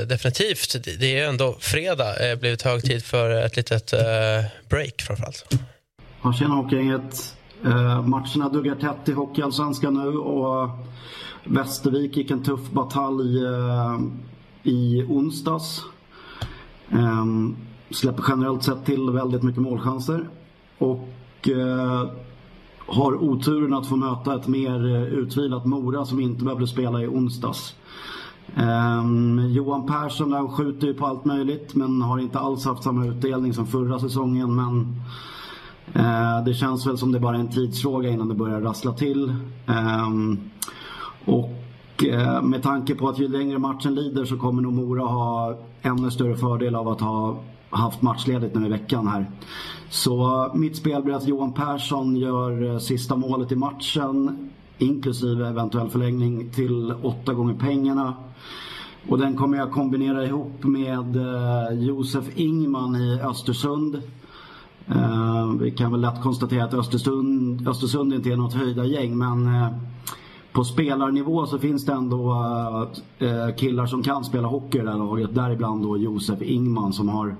definitivt, det- är ändå fredag, blivit hög tid för ett litet break framförallt. Ja, tjena Hockeygänget. Matcherna duggar tätt i Hockeyallsvenskan nu och Västervik gick en tuff batalj i onsdags. Ehm, släpper generellt sett till väldigt mycket målchanser. Och Eh, har oturen att få möta ett mer eh, utvilat Mora som inte behövde spela i onsdags. Ehm, Johan Persson där skjuter ju på allt möjligt men har inte alls haft samma utdelning som förra säsongen. Men eh, det känns väl som det bara är en tidsfråga innan det börjar rassla till. Ehm, och eh, med tanke på att ju längre matchen lider så kommer nog Mora ha ännu större fördel av att ha haft matchledigt nu i veckan här. Så eh, mitt spel blir att Johan Persson gör eh, sista målet i matchen inklusive eventuell förlängning till åtta gånger pengarna. Och den kommer jag kombinera ihop med eh, Josef Ingman i Östersund. Vi kan väl lätt konstatera att Östersund, Östersund inte är något höjda gäng men på spelarnivå så finns det ändå eh, killar som kan spela hockey i det här laget. Däribland då Josef Ingman som har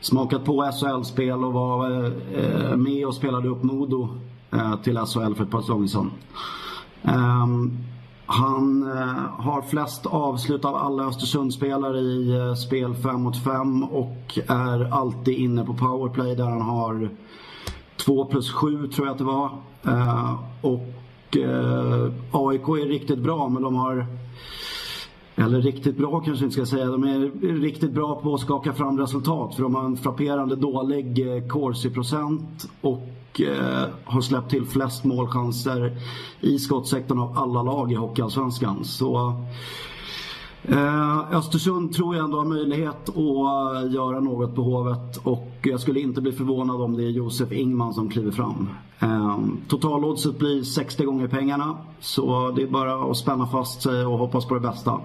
smakat på SHL-spel och var eh, med och spelade upp Modo eh, till SHL för ett par säsonger sedan. Ehm, han eh, har flest avslut av alla Östersundsspelare i eh, spel 5 mot 5 och är alltid inne på powerplay där han har 2 plus 7 tror jag att det var. Ehm, och och eh, AIK är riktigt bra men de har eller riktigt bra kanske inte ska säga. De är riktigt bra på att skaka fram resultat. För de har en frapperande dålig eh, corsi-procent och eh, har släppt till flest målchanser i skottsektorn av alla lag i Hockeyallsvenskan. Så eh, Östersund tror jag ändå har möjlighet att eh, göra något på Hovet och jag skulle inte bli förvånad om det är Josef Ingman som kliver fram. Eh, Totaloddset blir 60 gånger pengarna så det är bara att spänna fast sig och hoppas på det bästa.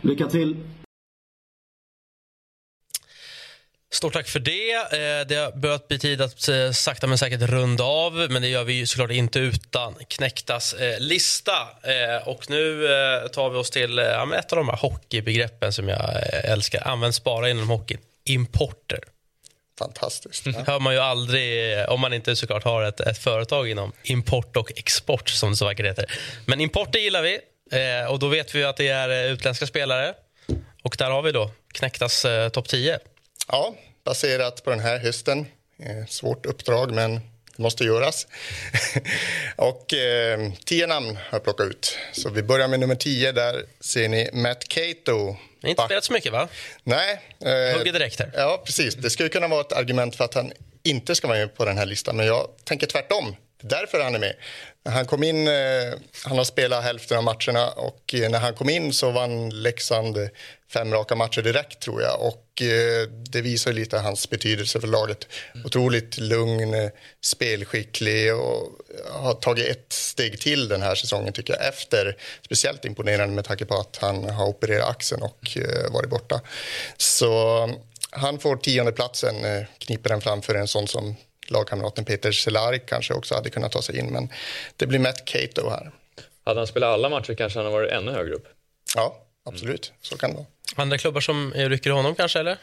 Lycka till! Stort tack för det. Eh, Det har börjat bli tid att eh, sakta men säkert runda av. Men det gör vi såklart inte utan Knäcktas eh, lista. Och nu tar vi oss till ja, ett av de här hockeybegreppen som jag älskar. Används bara inom hockeyn. Importer. Fantastiskt. hör man ju aldrig om man inte såklart har ett, ett företag inom import och export som det så vackert heter. Men importer gillar vi och då vet vi att det är utländska spelare. Och där har vi då Knäcktas eh, topp 10. Ja, baserat på den här hösten. Eh, svårt uppdrag, men det måste göras. och eh, tio namn har jag plockat ut. Så vi börjar med nummer tio. Där ser ni Matt Cato. Inte spelat så mycket, va? Nej. Eh, Hugger direkt här. Ja, precis. Det skulle kunna vara ett argument för att han inte ska vara med på den här listan, men jag tänker tvärtom. Det är därför han är med. Han kom in, eh, han har spelat hälften av matcherna och eh, när han kom in så vann Leksand fem raka matcher direkt tror jag och eh, det visar lite hans betydelse för laget. Otroligt lugn, eh, spelskicklig och har tagit ett steg till den här säsongen tycker jag efter. Speciellt imponerande med tanke på att han har opererat axeln och eh, varit borta. Så han får tionde platsen, eh, kniper den framför en sån som lagkamraten Peter Cehlarik kanske också hade kunnat ta sig in. Men det blir Matt Cato här. Hade han spelat alla matcher kanske han hade varit ännu högre upp. Ja, absolut. Så kan det vara. Andra klubbar som rycker honom kanske, eller?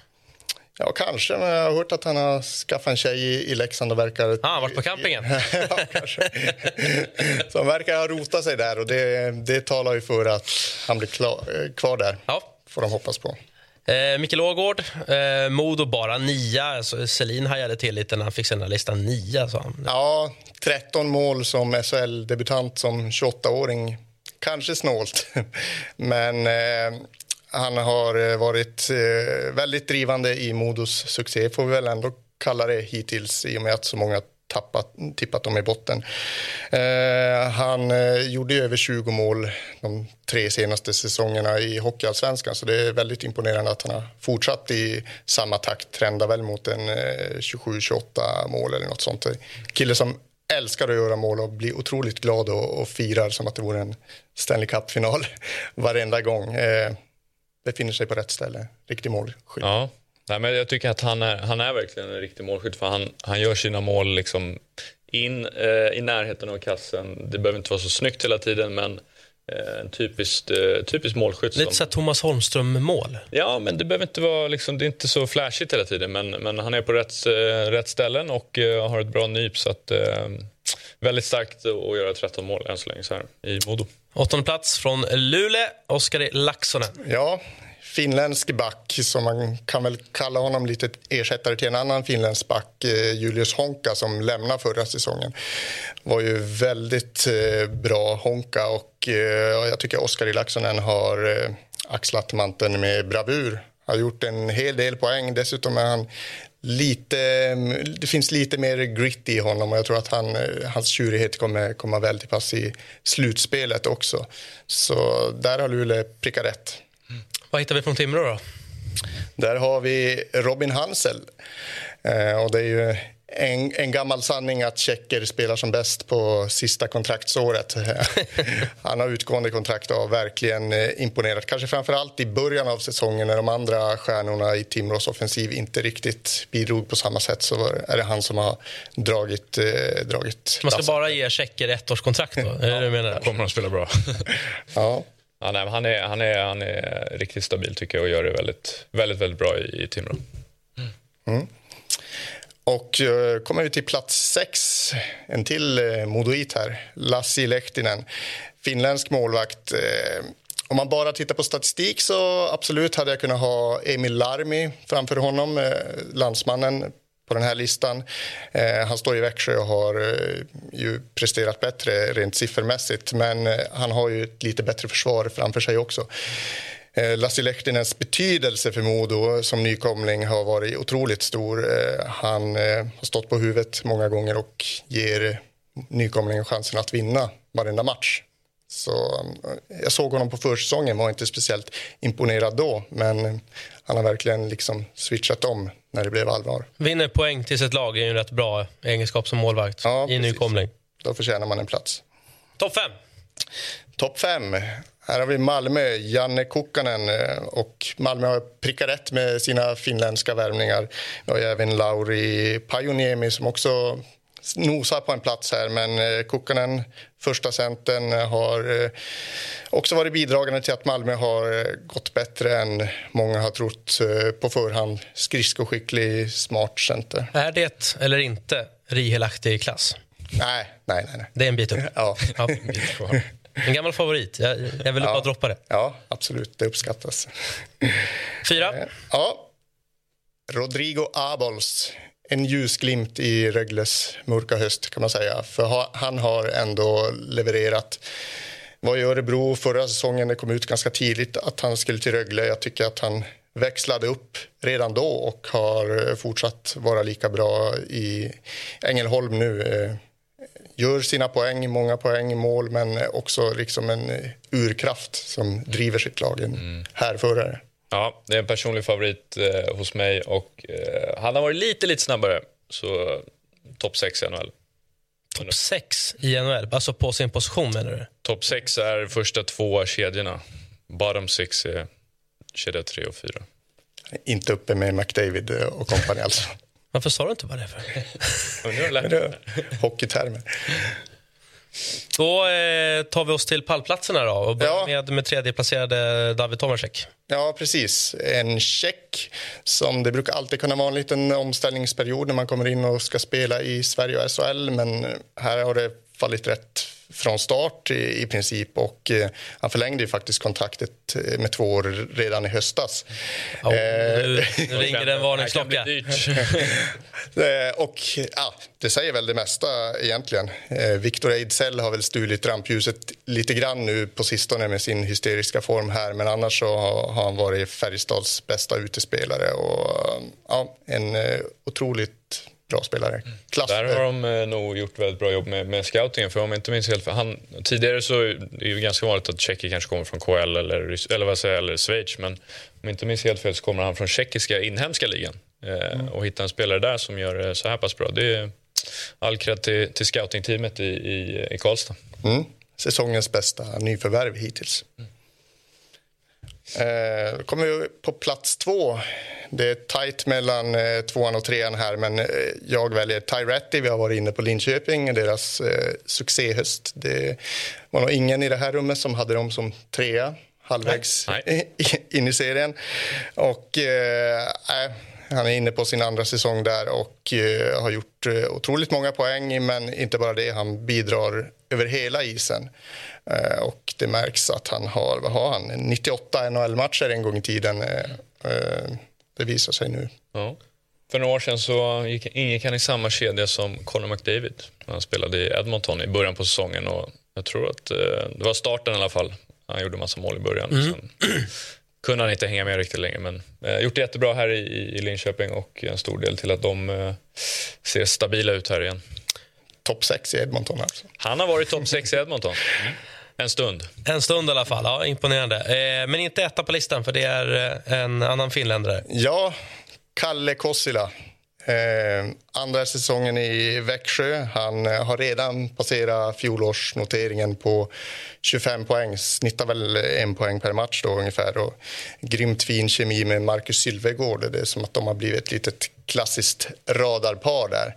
Ja, kanske. Men jag har hört att han har skaffat en tjej i, i Leksand och verkar... Ah, varit på campingen? ja, kanske. Så han verkar ha rotat sig där och det, det talar ju för att han blir klar, kvar där. Ja. Får de hoppas på. Eh, Micke Ågård, eh, Modo bara nia. Alltså, Selin hajade till lite när han fick sina listan nia. Sa han. Ja, 13 mål som SHL-debutant som 28-åring. Kanske snålt, men eh, han har eh, varit eh, väldigt drivande i Modos succé, får vi väl ändå kalla det hittills i och med att så många tappat, tippat dem i botten. Eh, han eh, gjorde över 20 mål de tre senaste säsongerna i Hockeyallsvenskan så det är väldigt imponerande att han har fortsatt i samma takt, trendar väl mot en 27-28 mål eller något sånt. Kille som älskar att göra mål och blir otroligt glad och, och firar som att det vore en Stanley Cup-final varenda gång. Eh, befinner sig på rätt ställe. Riktig målskytt. Ja. Nej, men jag tycker att han är, han är verkligen en riktig målskytt för han, han gör sina mål liksom in eh, i närheten av kassen. Det behöver inte vara så snyggt hela tiden men eh, en typiskt, eh, typisk målskytt. Lite som... Thomas Holmström-mål. Ja, men det behöver inte vara liksom, det är inte så flashigt hela tiden men, men han är på rätt, eh, rätt ställen och eh, har ett bra nyp så att eh, väldigt starkt att göra 13 mål än så länge så här i Modo. Åttonde plats från Luleå, Oskari Laxonen. Ja, finländsk back, som man kan väl kalla honom lite ersättare till en annan finländsk back, eh, Julius Honka, som lämnade förra säsongen. var ju väldigt eh, bra Honka och eh, jag tycker Oskari Laxonen har axlat manteln med bravur. Har gjort en hel del poäng. Dessutom är han lite, det finns lite mer grit i honom och jag tror att han, hans tjurighet kommer komma väl till pass i slutspelet också. Så där har Luleå prickat rätt. Mm. Vad hittar vi från Timrå då? Där har vi Robin Hansel. Eh, och det är ju en, en, gammal sanning att tjecker spelar som bäst på sista kontraktsåret. Han har utgående kontrakt och har verkligen eh, imponerat. Kanske framför allt i början av säsongen när de andra stjärnorna i Timrås offensiv inte riktigt bidrog på samma sätt så är det han som har dragit, eh, dragit Man ska bara ge tjecker ett års kontrakt då? Är det du menar? Kommer de spela bra. ja. Ja, nej, han, är, han, är, han är riktigt stabil tycker jag och gör det väldigt, väldigt, väldigt bra i, i Timrå. Mm. Och eh, kommer vi till plats sex, en till eh, modoit här, Lassi Lehtinen. Finländsk målvakt. Eh, om man bara tittar på statistik så absolut hade jag kunnat ha Emil Larmi framför honom, landsmannen på den här listan. Han står i Växjö och har ju presterat bättre rent siffermässigt men han har ju ett lite bättre försvar framför sig också. Eh, Lassi Lehtinens betydelse för Modo som nykomling har varit otroligt stor. Eh, han eh, har stått på huvudet många gånger och ger nykomlingen chansen att vinna varenda match. Så jag såg honom på försäsongen, var inte speciellt imponerad då men han har verkligen liksom switchat om när det blev allvar. Vinner poäng till sitt lag är en rätt bra egenskap som målvakt ja, i nykomling. Då förtjänar man en plats. Topp fem. Topp fem. Här har vi Malmö, Janne Kukkanen. Eh, och Malmö har prickat rätt med sina finländska värvningar. Vi har även Lauri Pajuniemi som också nosar på en plats här. Men eh, Kukkanen, första centern, har eh, också varit bidragande till att Malmö har gått bättre än många har trott på förhand. Skridskoskicklig, smart center. Är det, eller inte, Rihelahti klass? Nej, nej, nej, nej. Det är en bit upp. Ja. ja bit en gammal favorit. Jag, jag vill ja. bara droppa det. Ja, absolut. Det uppskattas. Fyra. Eh, ja. Rodrigo Abols. En ljusglimt i Rögles mörka höst, kan man säga. För han har ändå levererat. Var i Örebro förra säsongen. Det kom ut ganska tidigt att han skulle till Rögle. Jag tycker att han växlade upp redan då och har fortsatt vara lika bra i Ängelholm nu. Eh, gör sina poäng, många poäng, mål men också liksom en urkraft som driver sitt lag, en mm. härförare. Ja, det är en personlig favorit eh, hos mig och eh, han har varit lite, lite snabbare. Så topp 6 i NHL. Topp 6 i NHL? Alltså på sin position menar du? Topp 6 är första två kedjorna. Bottom 6 är kedja 3 och 4. Inte uppe med McDavid och kompani alltså. Varför sa du inte vad det är för? Hockeytermer. Då eh, tar vi oss till pallplatserna då och börjar ja. med, med tredjeplacerade David Tomasek. Ja, precis. En check som det brukar alltid kunna vara en liten omställningsperiod när man kommer in och ska spela i Sverige och SHL men här har det fallit rätt från start i, i princip och eh, han förlängde ju faktiskt kontraktet eh, med två år redan i höstas. Oh, nu, nu ringer en varningsklocka. Eh, och ja, det säger väl det mesta egentligen. Eh, Victor Ejdsell har väl stulit rampljuset lite grann nu på sistone med sin hysteriska form här men annars så har han varit Färjestads bästa utespelare och ja, en otroligt bra spelare. Klass. Där har de eh, nog gjort väldigt bra jobb med, med scoutingen. För om jag inte minns helt för han, tidigare så är det ganska vanligt att tjecker kanske kommer från KL eller, eller, vad säger, eller Schweiz. Men om jag inte minns helt fel så kommer han från tjeckiska inhemska ligan. Eh, mm. Och hitta en spelare där som gör det så här pass bra. Det är all cred till, till scoutingteamet i, i, i Karlstad. Mm. Säsongens bästa nyförvärv hittills. Mm. Eh, kommer vi på plats två. Det är tajt mellan eh, tvåan och trean här, men eh, jag väljer Tyretti. Vi har varit inne på Linköping, deras eh, succéhöst. Det var nog ingen i det här rummet som hade dem som trea halvvägs Nej. In i serien. Och eh, han är inne på sin andra säsong där och eh, har gjort eh, otroligt många poäng, men inte bara det, han bidrar över hela isen. Eh, och det märks att han har, vad har han, 98 NHL-matcher en gång i tiden. Eh, eh, det visar sig nu. Ja. För några år sedan så gick, ingick han i samma kedja som Conor McDavid. Han spelade i Edmonton i början på säsongen och jag tror att det var starten i alla fall. Han gjorde massa mål i början. Mm. Sen kunde han inte hänga med riktigt länge men eh, gjort det jättebra här i, i Linköping och en stor del till att de eh, ser stabila ut här igen. Topp 6 i Edmonton alltså? Han har varit topp 6 i Edmonton. Mm. En stund. En stund i alla fall. Ja, imponerande. Eh, men inte etta på listan, för det är eh, en annan finländare. Ja, Kalle Kossila. Eh, andra säsongen i Växjö. Han eh, har redan passerat fjolårsnoteringen på 25 poäng. Snittar väl en poäng per match då ungefär. Och grymt fin kemi med Marcus Sylvegård. Det är som att de har blivit ett litet klassiskt radarpar där.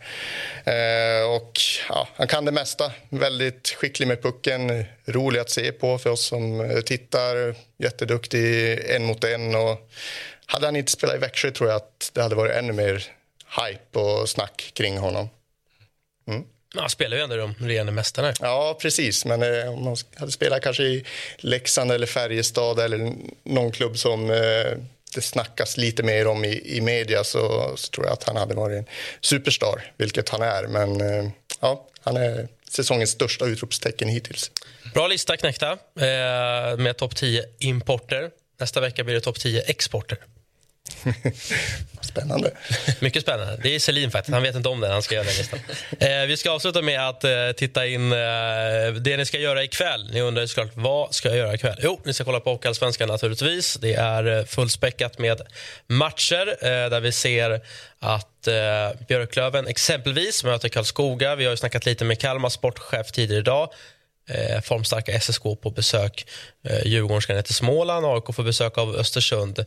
Eh, och, ja, han kan det mesta. Väldigt skicklig med pucken. Rolig att se på för oss som tittar. Jätteduktig en mot en. Och hade han inte spelat i Växjö tror jag att det hade varit ännu mer hype och snack kring honom. Mm. Han spelar ju ändå de regerande mästarna. Ja, precis. Men eh, om man hade spelat kanske i Leksand eller Färjestad eller någon klubb som eh, det snackas lite mer om i, i media så, så, tror jag att han hade varit en superstar, vilket han är. Men eh, ja, han är säsongens största utropstecken hittills. Bra lista knäckta eh, med topp 10 importer. Nästa vecka blir det topp 10 exporter. spännande. Mycket spännande. Det är Selin faktiskt. Han vet inte om det. Han ska göra den listan. Eh, vi ska avsluta med att eh, titta in eh, det ni ska göra ikväll. Ni undrar såklart vad ska jag göra ikväll? Jo, ni ska kolla på Hockeyallsvenskan naturligtvis. Det är eh, fullspäckat med matcher eh, där vi ser att eh, Björklöven exempelvis möter Karlskoga. Vi har ju snackat lite med Kalmar sportchef tidigare idag eh, formstarka SSK på besök. Eh, Djurgården ska ner till Småland, AIK får besök av Östersund.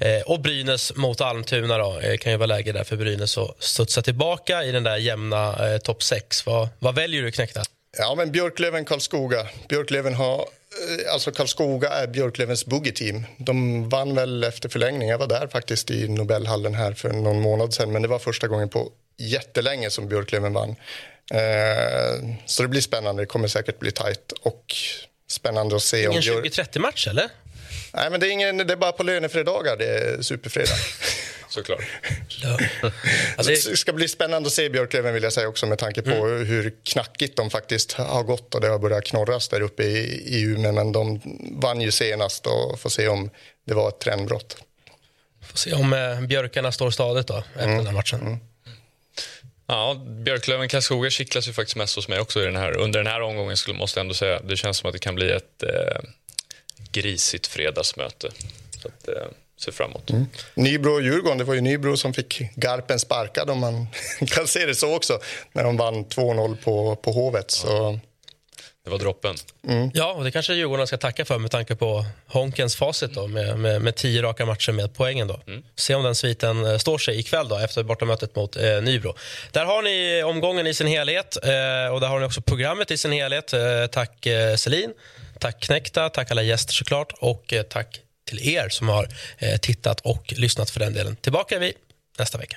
Eh, och Brynäs mot Almtuna då, eh, kan ju vara läge där för Brynäs att studsa tillbaka i den där jämna eh, topp 6. Vad, vad väljer du, Knäckta? Ja, men Björklöven, Karlskoga. Björklöven har, eh, alltså Karlskoga är Björklövens boogie-team. De vann väl efter förlängning. Jag var där faktiskt i Nobelhallen här för någon månad sedan. Men det var första gången på jättelänge som Björklöven vann. Eh, så det blir spännande. Det kommer säkert bli tajt och spännande att se. Ingen 20-30 match eller? Nej, men det är, ingen, det är bara på lönefredagar det är superfredag. Såklart. alltså, det ska bli spännande att se Björklöven vill jag säga också med tanke på mm. hur knackigt de faktiskt har gått och det har börjat knorras där uppe i, i Umeå. Men de vann ju senast och får se om det var ett trendbrott. Får se om eh, björkarna står stadigt då efter mm. den här matchen. Mm. Ja, Björklöven Karlskoga kittlas ju faktiskt mest hos mig också i den här, under den här omgången skulle måste jag ändå säga. Det känns som att det kan bli ett eh, grisigt fredagsmöte. Så att, eh, ser fram emot. Mm. Nybro och Djurgården, det var ju Nybro som fick Garpen sparkad om man kan se det så också, när de vann 2-0 på, på Hovet. Så det var droppen. Mm. Ja, och det kanske Djurgården ska tacka för med tanke på Honkens facit då, med, med, med tio raka matcher med poängen. Då. Mm. Se om den sviten eh, står sig ikväll då, efter bortamötet mot eh, Nybro. Där har ni omgången i sin helhet eh, och där har ni också programmet i sin helhet. Eh, tack eh, Selin, tack Knäckta, tack alla gäster såklart och eh, tack till er som har eh, tittat och lyssnat för den delen. Tillbaka är vi nästa vecka.